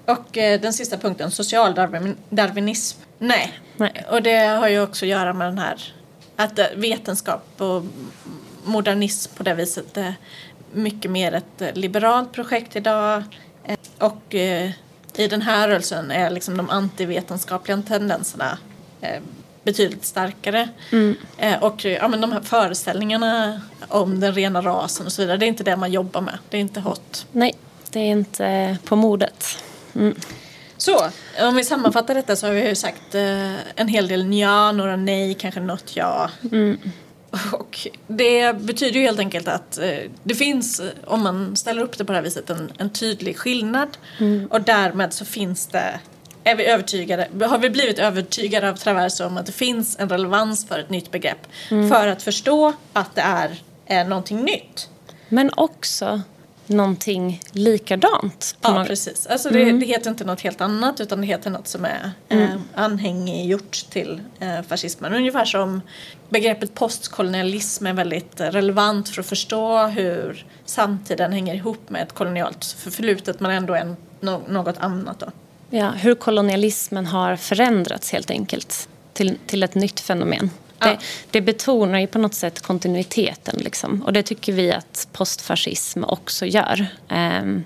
Och eh, den sista punkten, socialdarwinism. Nej. Nej. Och det har ju också att göra med den här att eh, vetenskap och modernism på det viset är mycket mer ett eh, liberalt projekt idag. Och eh, i den här rörelsen är liksom de antivetenskapliga tendenserna eh, betydligt starkare. Eh, och ja, men de här föreställningarna om den rena rasen och så vidare, det är inte det man jobbar med. Det är inte hot. Nej, det är inte på modet. Så, om vi sammanfattar detta så har vi ju sagt eh, en hel del ja, några nej, kanske något ja. Och det betyder ju helt enkelt att eh, det finns, eh, om man ställer upp det på det här viset, en, en tydlig skillnad. Och därmed så finns det, är vi övertygade, har vi blivit övertygade av Traverso om att det finns en relevans för ett nytt begrepp. För att förstå att det är eh, någonting nytt. Men också någonting likadant. Ja, något- precis. Alltså det, det heter inte något helt annat utan det heter något som är eh, anhängiggjort till eh, fascismen. Ungefär som begreppet postkolonialism är väldigt eh, relevant för att förstå hur samtiden hänger ihop med ett kolonialt förflutet men ändå en, no, något annat. Då. Ja, hur kolonialismen har förändrats helt enkelt till, till ett nytt fenomen. Ja. Det, det betonar ju på något sätt kontinuiteten. Liksom. Och det tycker vi att postfascism också gör. Ehm,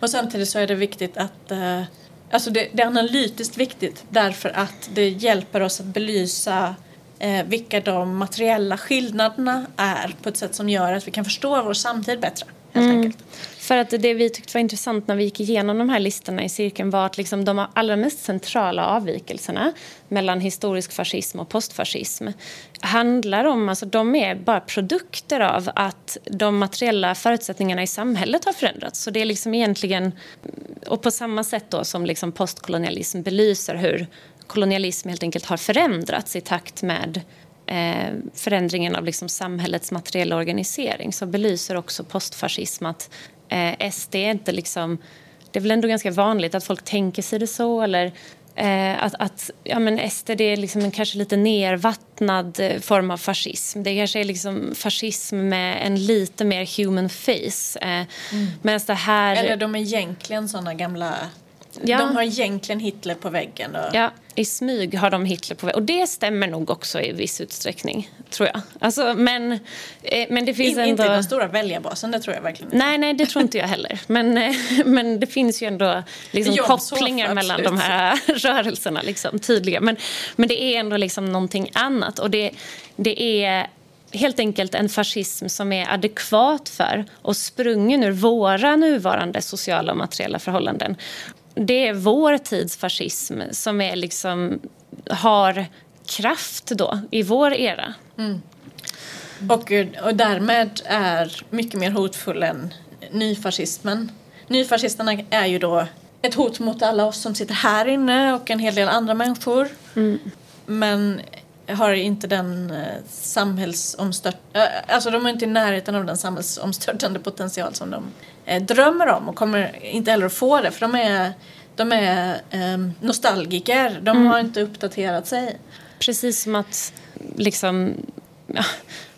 Och samtidigt så är det viktigt att eh, Alltså det, det är analytiskt viktigt därför att det hjälper oss att belysa eh, vilka de materiella skillnaderna är på ett sätt som gör att vi kan förstå vår samtid bättre. Helt enkelt. För att det vi tyckte var intressant när vi gick igenom de här listorna i cirkeln var att liksom de allra mest centrala avvikelserna mellan historisk fascism och postfascism handlar om, alltså de är bara produkter av att de materiella förutsättningarna i samhället har förändrats. Så det är liksom egentligen, och på samma sätt då som liksom postkolonialism belyser hur kolonialism helt enkelt har förändrats i takt med eh, förändringen av liksom samhällets materiella organisering så belyser också postfascism att eh, SD är inte liksom... Det är väl ändå ganska vanligt att folk tänker sig det så eller eh, att, att ja, men SD det är liksom en kanske lite nervattnad eh, form av fascism. Det kanske är liksom fascism med en lite mer human face. Eh, Medan det här... Eller de är egentligen sådana gamla Ja. De har egentligen Hitler på väggen. Och, Ja, i smyg har de Hitler på väg. Och det stämmer nog också i viss utsträckning, tror jag. Alltså, men, eh, men det finns In, ändå... Inte i den stora väljarbasen, det tror jag verkligen inte. Nej, nej, det tror inte jag heller. Men, eh, men det finns ju ändå liksom kopplingar mellan de här rörelserna. Liksom, tydliga. Men, men det är ändå liksom någonting annat. Och det, det är helt enkelt en fascism som är adekvat för och sprungen ur våra nuvarande sociala och materiella förhållanden. Det är vår tids fascism som är liksom, har kraft då i vår era. Och, och därmed är mycket mer hotfull än nyfascismen. Nyfascisterna är ju då ett hot mot alla oss som sitter här inne och en hel del andra människor. Men har inte den eh, samhällsomstört... eh, Alltså de är inte i närheten av den samhällsomstörtande potential som de eh, drömmer om och kommer inte heller att få det för de är, de är eh, nostalgiker. De har inte uppdaterat sig. Precis som att liksom... Ja,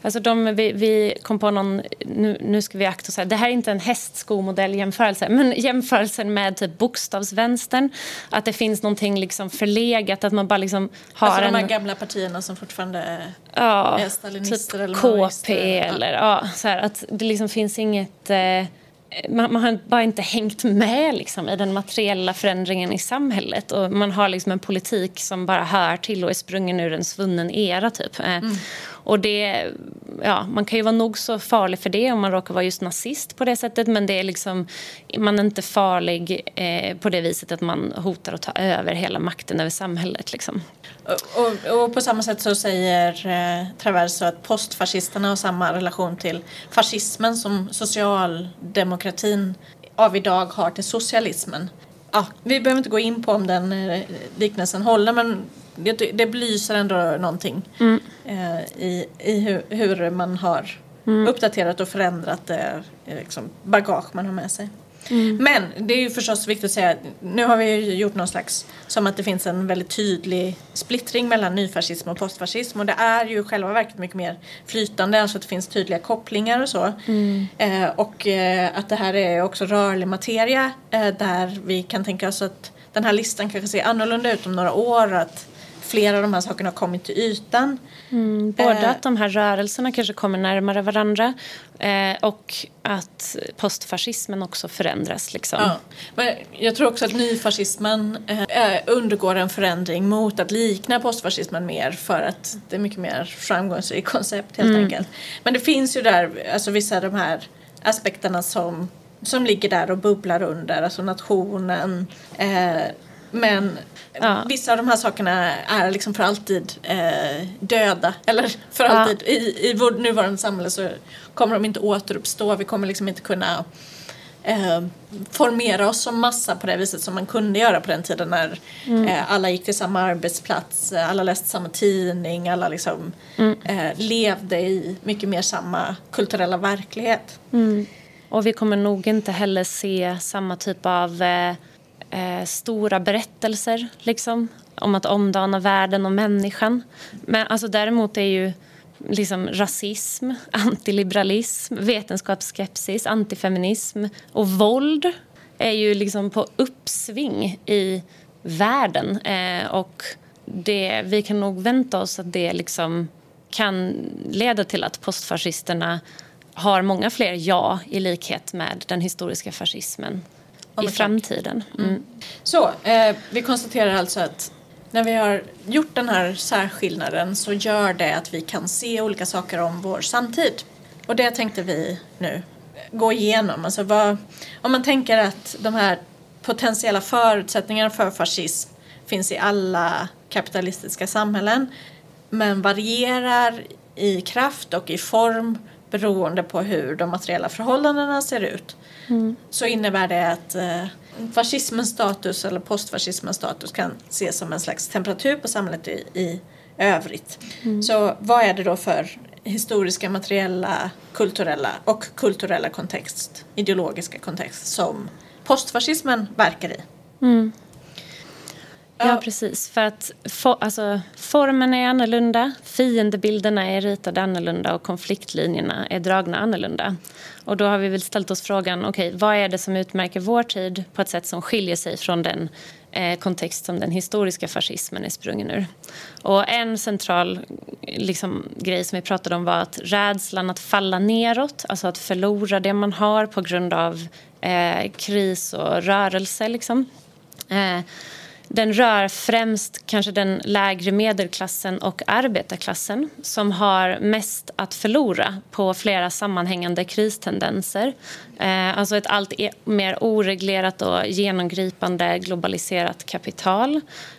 alltså de, vi, vi kom på någon... Nu, nu ska vi akta oss här. Det här är inte en hästskomodell-jämförelse men jämförelsen med typ bokstavsvänstern. Att det finns någonting liksom förlegat, att man bara liksom har Alltså de här gamla partierna som fortfarande är ja, är stalinister typ eller KP maoister, ja. eller... Ja, så här, att det liksom finns inget... Eh, man, man har bara inte hängt med liksom, i den materiella förändringen i samhället. Och man har liksom en politik som bara hör till och är sprungen ur en svunnen era. Typ. Eh, och det, ja, man kan ju vara nog så farlig för det om man råkar vara just nazist på det sättet men det är liksom, man är inte farlig eh, på det viset att man hotar att ta över hela makten över samhället. Liksom. Och, och, och, på samma sätt så säger eh, Traverso att postfascisterna har samma relation till fascismen som socialdemokratin av idag har till socialismen. Ja, vi behöver inte gå in på om den eh, liknelsen håller men det, det belyser ändå någonting mm. eh, i, i hur, hur man har mm. uppdaterat och förändrat det liksom, bagage man har med sig. Mm. Men det är ju förstås viktigt att säga, nu har vi ju gjort någon slags, som att det finns en väldigt tydlig splittring mellan nyfascism och postfascism och det är ju själva verket mycket mer flytande, alltså att det finns tydliga kopplingar och så. Mm. Eh, och eh, att det här är också rörlig materia eh, där vi kan tänka oss att den här listan kanske ser annorlunda ut om några år, att flera av de här sakerna har kommit till ytan. Mm, både eh, att de här rörelserna kanske kommer närmare varandra eh, och att postfascismen också förändras. Liksom. Ja. Men jag tror också att nyfascismen eh, undergår en förändring mot att likna postfascismen mer för att det är mycket mer framgångsrikt koncept helt mm. enkelt. Men det finns ju där alltså vissa av de här aspekterna som som ligger där och bubblar under, alltså nationen. Eh, men Ja. Vissa av de här sakerna är liksom för alltid eh, döda. Eller för ja. alltid. I, I vårt nuvarande samhälle så kommer de inte återuppstå. Vi kommer liksom inte kunna eh, formera oss som massa på det viset som man kunde göra på den tiden när mm. eh, alla gick till samma arbetsplats, alla läste samma tidning, alla liksom mm. Eh, levde i mycket mer samma kulturella verklighet. Mm. Och vi kommer nog inte heller se samma typ av eh, stora berättelser liksom, om att omdana världen och människan. Men alltså, däremot är ju liksom, rasism, antiliberalism, vetenskapsskepsis, antifeminism och våld är ju liksom på uppsving i världen. Eh, och det, vi kan nog vänta oss att det liksom kan leda till att postfascisterna har många fler ja i likhet med den historiska fascismen i framtiden. Mm. mm. Så, eh, vi konstaterar alltså att när vi har gjort den här särskillnaden så gör det att vi kan se olika saker om vår samtid. Och det tänkte vi nu gå igenom. Alltså vad, om man tänker att de här potentiella förutsättningarna för fascism finns i alla kapitalistiska samhällen men varierar i kraft och i form beroende på hur de materiella förhållandena ser ut mm. så innebär det att eh, fascismens status eller postfascismens status kan ses som en slags temperatur på samhället i, i övrigt. Mm. Så vad är det då för historiska, materiella, kulturella och kulturella kontext, ideologiska kontext som postfascismen verkar i? Mm. Ja, precis. För att for, alltså, formen är annorlunda, fiendebilderna är ritade annorlunda och konfliktlinjerna är dragna annorlunda. Och då har vi väl ställt oss frågan, okej, okay, vad är det som utmärker vår tid på ett sätt som skiljer sig från den eh, kontext som den historiska fascismen är sprungen ur? Och en central liksom, grej som vi pratade om var att rädslan att falla neråt, alltså att förlora det man har på grund av eh, kris och rörelse, liksom. Eh, den rör främst kanske den lägre medelklassen och arbetarklassen som har mest att förlora på flera sammanhängande kristendenser. Eh, alltså ett allt e- mer oreglerat och genomgripande globaliserat kapital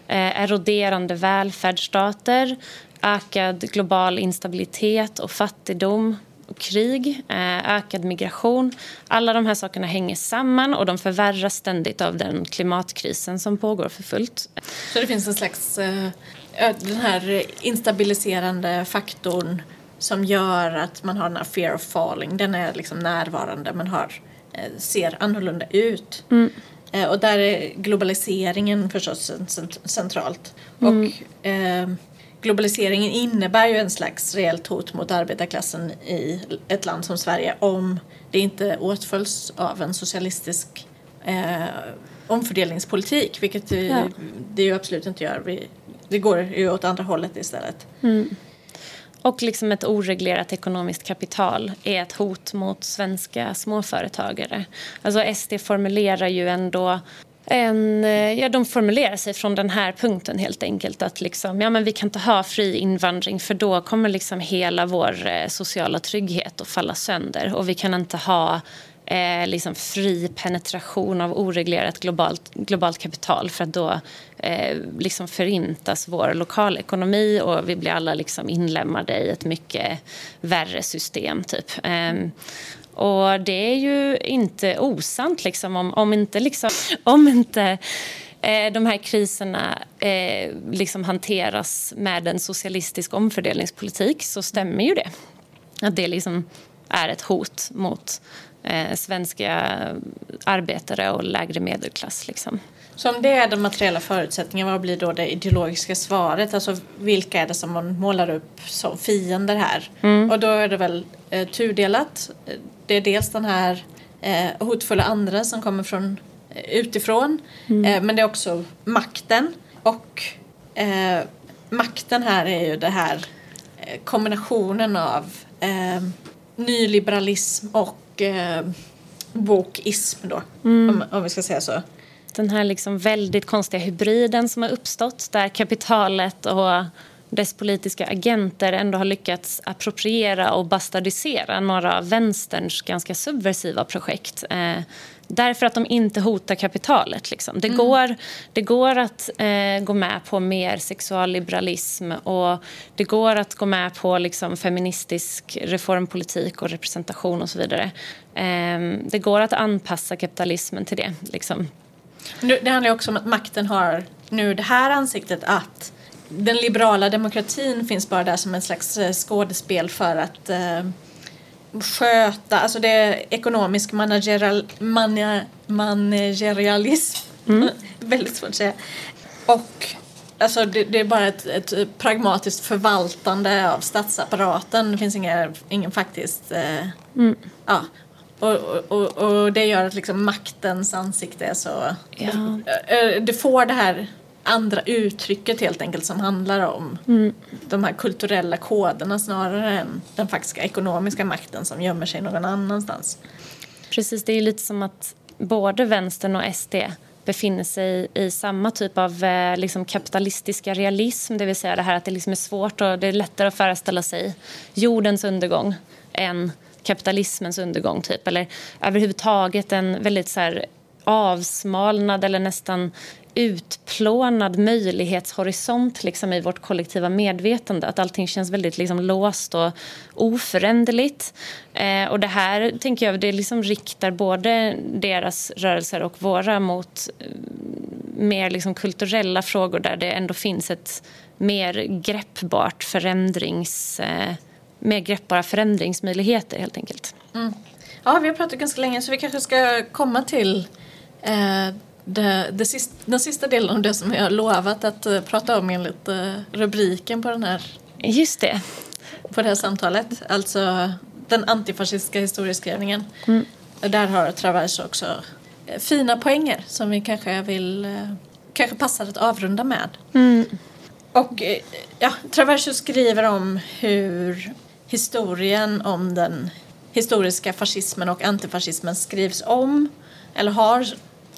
eh, eroderande välfärdsstater ökad global instabilitet och fattigdom krig, eh, ökad migration. Alla de här sakerna hänger samman och de förvärras ständigt av den klimatkrisen som pågår för fullt. Så det finns en slags, eh, den här instabiliserande faktorn som gör att man har den här fear of falling, den är liksom närvarande, man har, eh, ser annorlunda ut. Mm. Och där är globaliseringen förstås centralt. Mm. Och eh, globaliseringen innebär ju en slags reellt hot mot arbetarklassen i ett land som Sverige om det inte åtföljs av en socialistisk eh, omfördelningspolitik, vilket det, ja. det ju absolut inte gör. Vi, det går ju åt andra hållet istället. Mm. Och liksom ett oreglerat ekonomiskt kapital är ett hot mot svenska småföretagare. Alltså SD formulerar ju ändå en, eh, ja, de formulerar sig från den här punkten helt enkelt. Att liksom, ja, men vi kan inte ha fri invandring för då kommer liksom hela vår eh, sociala trygghet att falla sönder. Och vi kan inte ha eh, liksom fri penetration av oreglerat globalt, globalt kapital för att då eh, liksom förintas vår lokalekonomi och vi blir alla liksom inlemmade i ett mycket värre system. Typ. Eh, och det är ju inte osant liksom, om, om inte, liksom, om inte eh, de här kriserna eh, liksom hanteras med en socialistisk omfördelningspolitik så stämmer ju det. Att det liksom är ett hot mot eh, svenska arbetare och lägre medelklass. Liksom. Så om det är de materiella förutsättningarna, vad blir då det ideologiska svaret? Alltså vilka är det som man målar upp som fiender här? Mm. Och då är det väl eh, tudelat. Det är dels den här eh, hotfulla andra som kommer från eh, utifrån. Mm. Eh, men det är också makten. Och eh, makten här är ju det här eh, kombinationen av nyliberalism och eh, wokism då, mm. om, om vi ska säga så. Den här liksom väldigt konstiga hybriden som har uppstått där kapitalet och dess politiska agenter ändå har lyckats appropriera och bastardisera några av vänsterns ganska subversiva projekt. Eh, Därför att de inte hotar kapitalet. Liksom. Det, mm. går, det går att eh, gå med på mer sexualliberalism och det går att gå med på liksom, feministisk reformpolitik och representation och så vidare. Eh, det går att anpassa kapitalismen till det. Liksom. Det handlar också om att makten har nu det här ansiktet att den liberala demokratin finns bara där som en slags eh, skådespel för att eh, sköta, alltså det är ekonomisk managerial, man, managerialism. Mm. Väldigt svårt att säga. Och alltså det, det är bara ett, ett, pragmatiskt förvaltande av statsapparaten. Det finns inga, ingen faktiskt... Eh, mm. ja. Och, och, och, det gör att liksom maktens ansikte är så... Ja. Eh, det får det här andra uttrycket helt enkelt som handlar om mm. de här kulturella koderna snarare än den faktiska ekonomiska makten som gömmer sig någon annanstans. Precis, det är lite som att både vänstern och SD befinner sig i samma typ av eh, liksom kapitalistiska realism. Det vill säga det här att det liksom är svårt och det är lättare att föreställa sig jordens undergång än kapitalismens undergång. Typ. Eller överhuvudtaget en väldigt så här, avsmalnad eller nästan utplånad möjlighetshorisont liksom, i vårt kollektiva medvetande. Att allting känns väldigt liksom, låst och oföränderligt. Eh, och det här tänker jag, det liksom riktar både deras rörelser och våra mot eh, mer liksom, kulturella frågor där det ändå finns ett mer greppbart förändrings... Eh, mer greppbara förändringsmöjligheter helt enkelt. Mm. Ja, vi har pratat ganska länge så vi kanske ska komma till eh, det, det sista, den sista delen av det som jag har lovat att uh, prata om enligt uh, rubriken på den här Just det. På det här samtalet. Alltså den antifascistiska historieskrivningen. Mm. Där har Travers också uh, fina poänger som vi kanske vill kanske passar att avrunda med. Mm. Och ja, Traverso skriver om hur historien om den historiska fascismen och antifascismen skrivs om eller har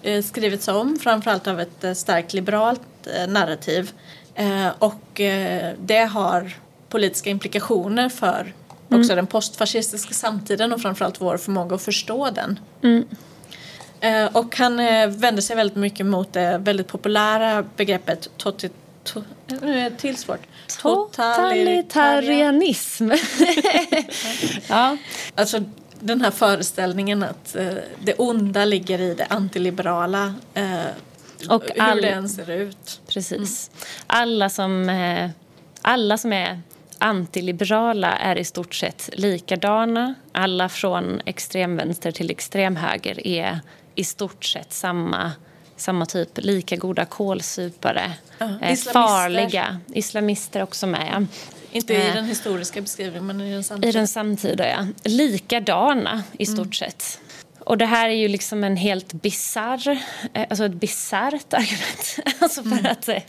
Eh, skrivits om, framförallt av ett eh, starkt liberalt eh, narrativ. Och det har politiska implikationer för mm. också den postfascistiska samtiden och framförallt vår förmåga att förstå den. Mm. Och han vänder sig väldigt mycket mot det väldigt populära begreppet toti, to, nu är det till svårt. Totalitarianism. ja. Alltså den här föreställningen att eh, det onda ligger i det antiliberala eh, och all... hur det än ser ut. Precis. Mm. Alla, som, eh, alla som är antiliberala är i stort sett likadana. Alla från extremvänster till extremhöger är i stort sett samma, samma typ, lika goda kålsupare. Eh, farliga. Islamister också med. Inte i den historiska beskrivningen, men i den samtida. I den samtida, ja. Likadana i stort mm. sett. Och det här är ju liksom en helt bizarr, eh, alltså ett bisarrt argument. alltså för mm. att, eh,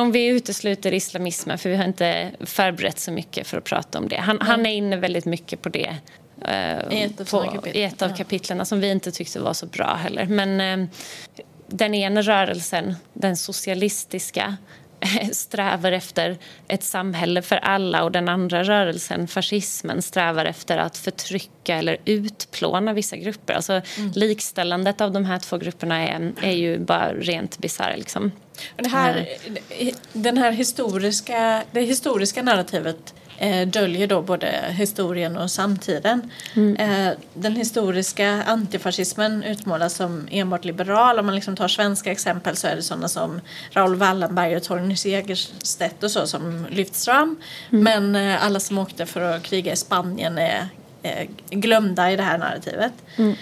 om vi utesluter islamismen, för vi har inte förberett så mycket för att prata om det. Han, mm. han är inne väldigt mycket på det. I ett av, på, i ett av kapitlen som vi inte tyckte var så bra heller. Men uh, den ena rörelsen, den socialistiska, strävar efter ett samhälle för alla och den andra rörelsen, fascismen, strävar efter att förtrycka eller utplåna vissa grupper. Alltså mm. likställandet av de här två grupperna är, är ju bara rent bisarr. Liksom. Det här, den här historiska, det historiska narrativet eh, döljer då både historien och samtiden. Mm. Eh, den historiska antifascismen utmålas som enbart liberal. Om man liksom tar svenska exempel så är det sådana som Raoul Wallenberg och Torgny Segerstedt och så som lyfts fram. Mm. Men eh, alla som åkte för att kriga i Spanien är eh, glömda i det här narrativet. Mm.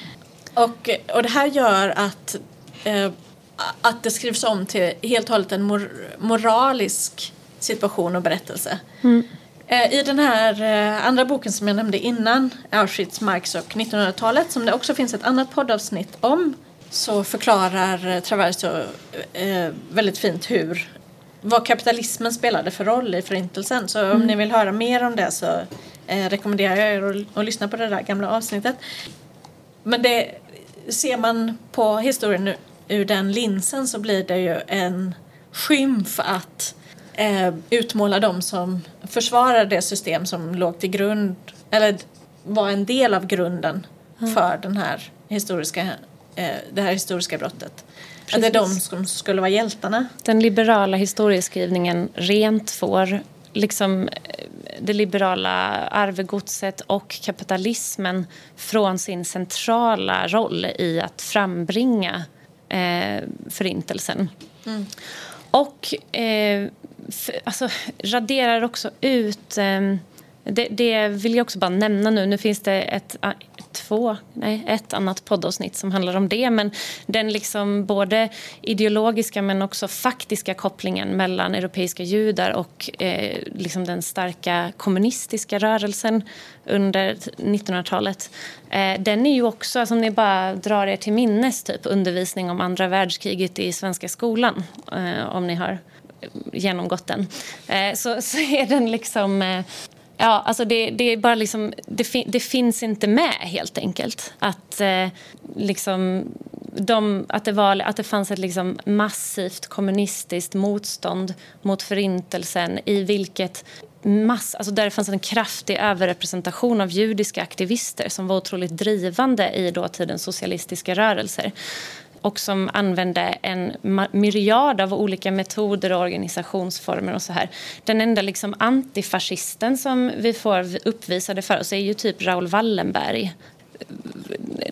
Och, och det här gör att eh, att det skrivs om till helt och hållet en mor moralisk situation och berättelse. Mm. Eh, I den här eh, andra boken som jag nämnde innan, Auschwitz, Marx och 1900-talet, som det också finns ett annat poddavsnitt om, så förklarar eh, Traverso väldigt fint hur vad kapitalismen spelade för roll i Förintelsen. Så mm. om ni vill höra mer om det så rekommenderar jag er att, att lyssna på det där gamla avsnittet. Men det ser man på historien ur den linsen så blir det ju en skymf att eh, utmåla dem som försvarar det system som låg till grund, eller var en del av grunden mm. för den här historiska, eh, det här historiska brottet. Precis. Att det är de som skulle vara hjältarna. Den liberala historieskrivningen rent får liksom eh, det liberala arvegodset och kapitalismen från sin centrala roll i att frambringa eh, Förintelsen. Mm. Och eh, för, alltså, raderar också ut... Eh, det, det, vill jag också bara nämna nu. Nu finns det ett, två, nej, ett annat poddavsnitt som handlar om det. Men den liksom både ideologiska men också faktiska kopplingen mellan europeiska judar och eh, liksom den starka kommunistiska rörelsen under 1900-talet. Eh, den är ju också, alltså, om ni bara drar er till minnes, typ undervisning om andra världskriget i svenska skolan. Eh, om ni har genomgått den. Eh, så, så är den liksom eh, Ja, alltså det, det, är bara liksom, det, fin, det, finns inte med helt enkelt. Att, eh, liksom, de, att, det var, att det fanns ett liksom massivt kommunistiskt motstånd mot förintelsen i vilket mass, alltså där det fanns en kraftig överrepresentation av judiska aktivister som var otroligt drivande i dåtidens socialistiska rörelser och som använde en myriad av olika metoder och organisationsformer. och så här. Den enda liksom antifascisten som vi får uppvisade för oss är ju typ Raoul Wallenberg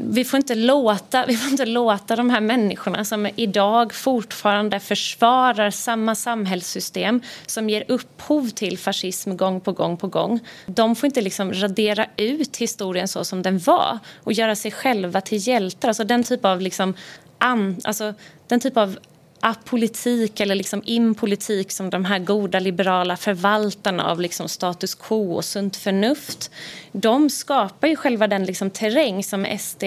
vi får, inte låta, vi får inte låta de här människorna som idag fortfarande försvarar samma samhällssystem som ger upphov till fascism gång på gång på gång. De får inte liksom radera ut historien så som den var och göra sig själva till hjältar. Alltså den typ av liksom an, alltså, den typ av apolitik eller liksom impolitik som de här goda liberala förvaltarna av liksom status quo och sunt förnuft de skapar ju själva den liksom terräng som SD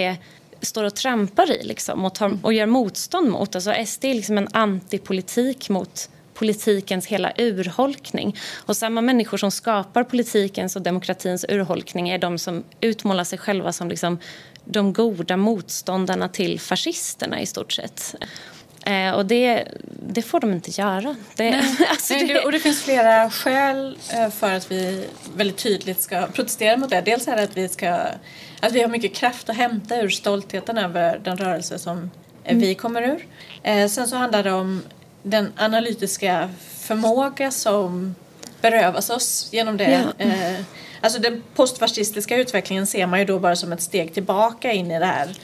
står och trampar i liksom, och, tar, och gör motstånd mot. Alltså SD är liksom en antipolitik mot politikens hela urholkning. Och samma människor som skapar politikens och demokratins urholkning är de som utmålar sig själva som liksom de goda motståndarna till fascisterna i stort sett. Eh, och det, det, får de inte göra. Det, Nej. alltså det... och det finns flera skäl eh, för att vi väldigt tydligt ska protestera mot det. Dels är det att vi, ska, att vi har mycket kraft att hämta ur stoltheten över den rörelse som mm. vi kommer ur. Eh, sen så handlar det om den analytiska förmåga som berövas oss genom det. Ja. Eh, alltså den postfascistiska utvecklingen ser man ju då bara som ett steg tillbaka in i det här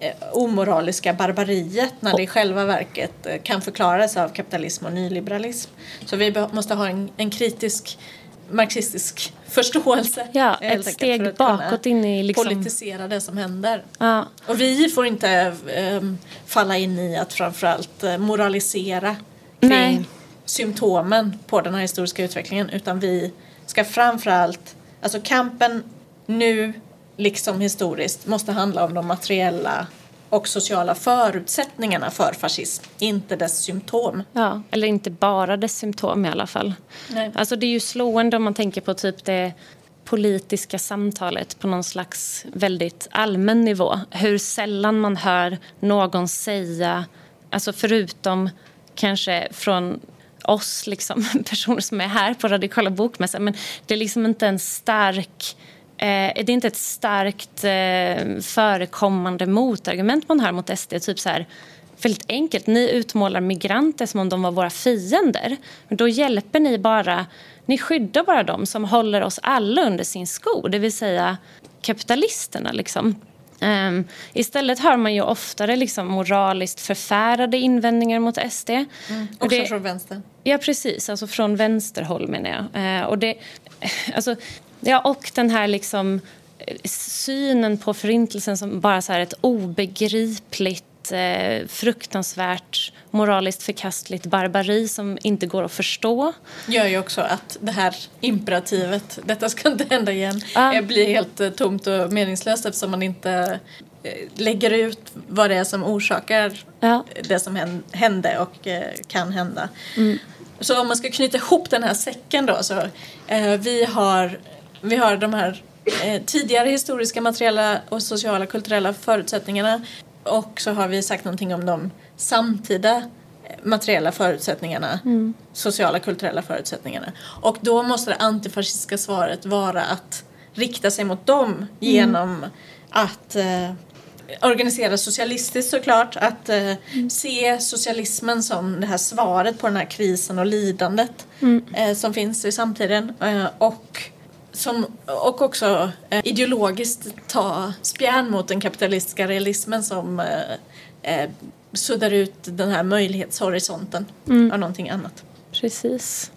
eh, omoraliska barbariet när det i själva verket eh, kan förklaras av kapitalism och nyliberalism. Så vi måste ha en, en kritisk marxistisk förståelse. Ja, ett steg bakåt in i liksom... politisera det som händer. Ja. Och vi får inte um, falla in i att framförallt uh, moralisera kring Nej. symptomen på den här historiska utvecklingen utan vi ska framförallt, alltså kampen nu liksom historiskt måste handla om de materiella och sociala förutsättningarna för fascism, inte dess symptom. Ja, eller inte bara dess symptom i alla fall. Nej. Alltså det är ju slående om man tänker på typ det politiska samtalet på någon slags väldigt allmän nivå. Hur sällan man hör någon säga alltså förutom kanske från oss liksom, personer som är här på Radikala bokmässan. Men det är liksom inte en stark... Eh, det är inte ett starkt eh, förekommande motargument man har mot SD. Typ så här, väldigt enkelt. Ni utmålar migranter som om de var våra fiender. Men då hjälper ni bara... Ni skyddar bara dem som håller oss alla under sin sko, det vill säga kapitalisterna. Liksom. Um, istället hör man ju oftare liksom moraliskt förfärade invändningar mot SD. Mm, också det, från vänster. Ja, precis. Alltså från vänsterhåll, menar jag. Uh, och, det, alltså, ja, och den här liksom eh, synen på Förintelsen som bara så ett obegripligt eh, fruktansvärt moraliskt förkastligt barbari som inte går att förstå. gör ju också att det här imperativet, detta ska inte hända igen, ah. blir helt eh, tomt och meningslöst eftersom man inte eh, lägger ut vad det är som orsakar ja. det som hände och kan hända. Mm. Så om man ska knyta ihop den här säcken då så vi har vi har de här tidigare historiska materiella och sociala kulturella förutsättningarna och så har vi sagt någonting om de samtida materiella förutsättningarna, mm. sociala kulturella förutsättningarna. Och då måste det antifascistiska svaret vara att rikta sig mot dem genom mm. att eh, organisera socialistiskt såklart, att eh, mm. se socialismen som det här svaret på den här krisen och lidandet mm. eh, som finns i samtiden. Eh, och som, och också eh, ideologiskt ta spjärn mot den kapitalistiska realismen som eh, eh, suddar ut den här möjlighetshorisonten mm. av någonting annat. Precis.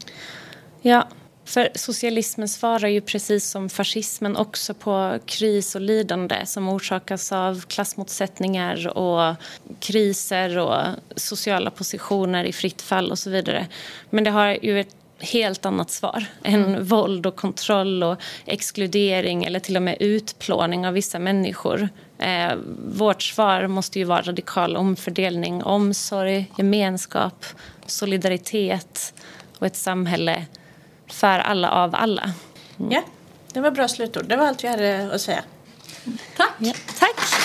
Ja, för socialismen svarar ju precis som fascismen också på kris och lidande som orsakas av klassmotsättningar och kriser och sociala positioner i fritt fall och så vidare. Men det har ju ett helt annat svar än mm. våld och kontroll och exkludering eller till och med utplåning av vissa människor. Eh, vårt svar måste ju vara radikal omfördelning, omsorg, gemenskap, solidaritet och ett samhälle för alla av alla. Mm. Ja, det var bra slutord. Det var allt vi hade att säga. Tack! Ja, tack!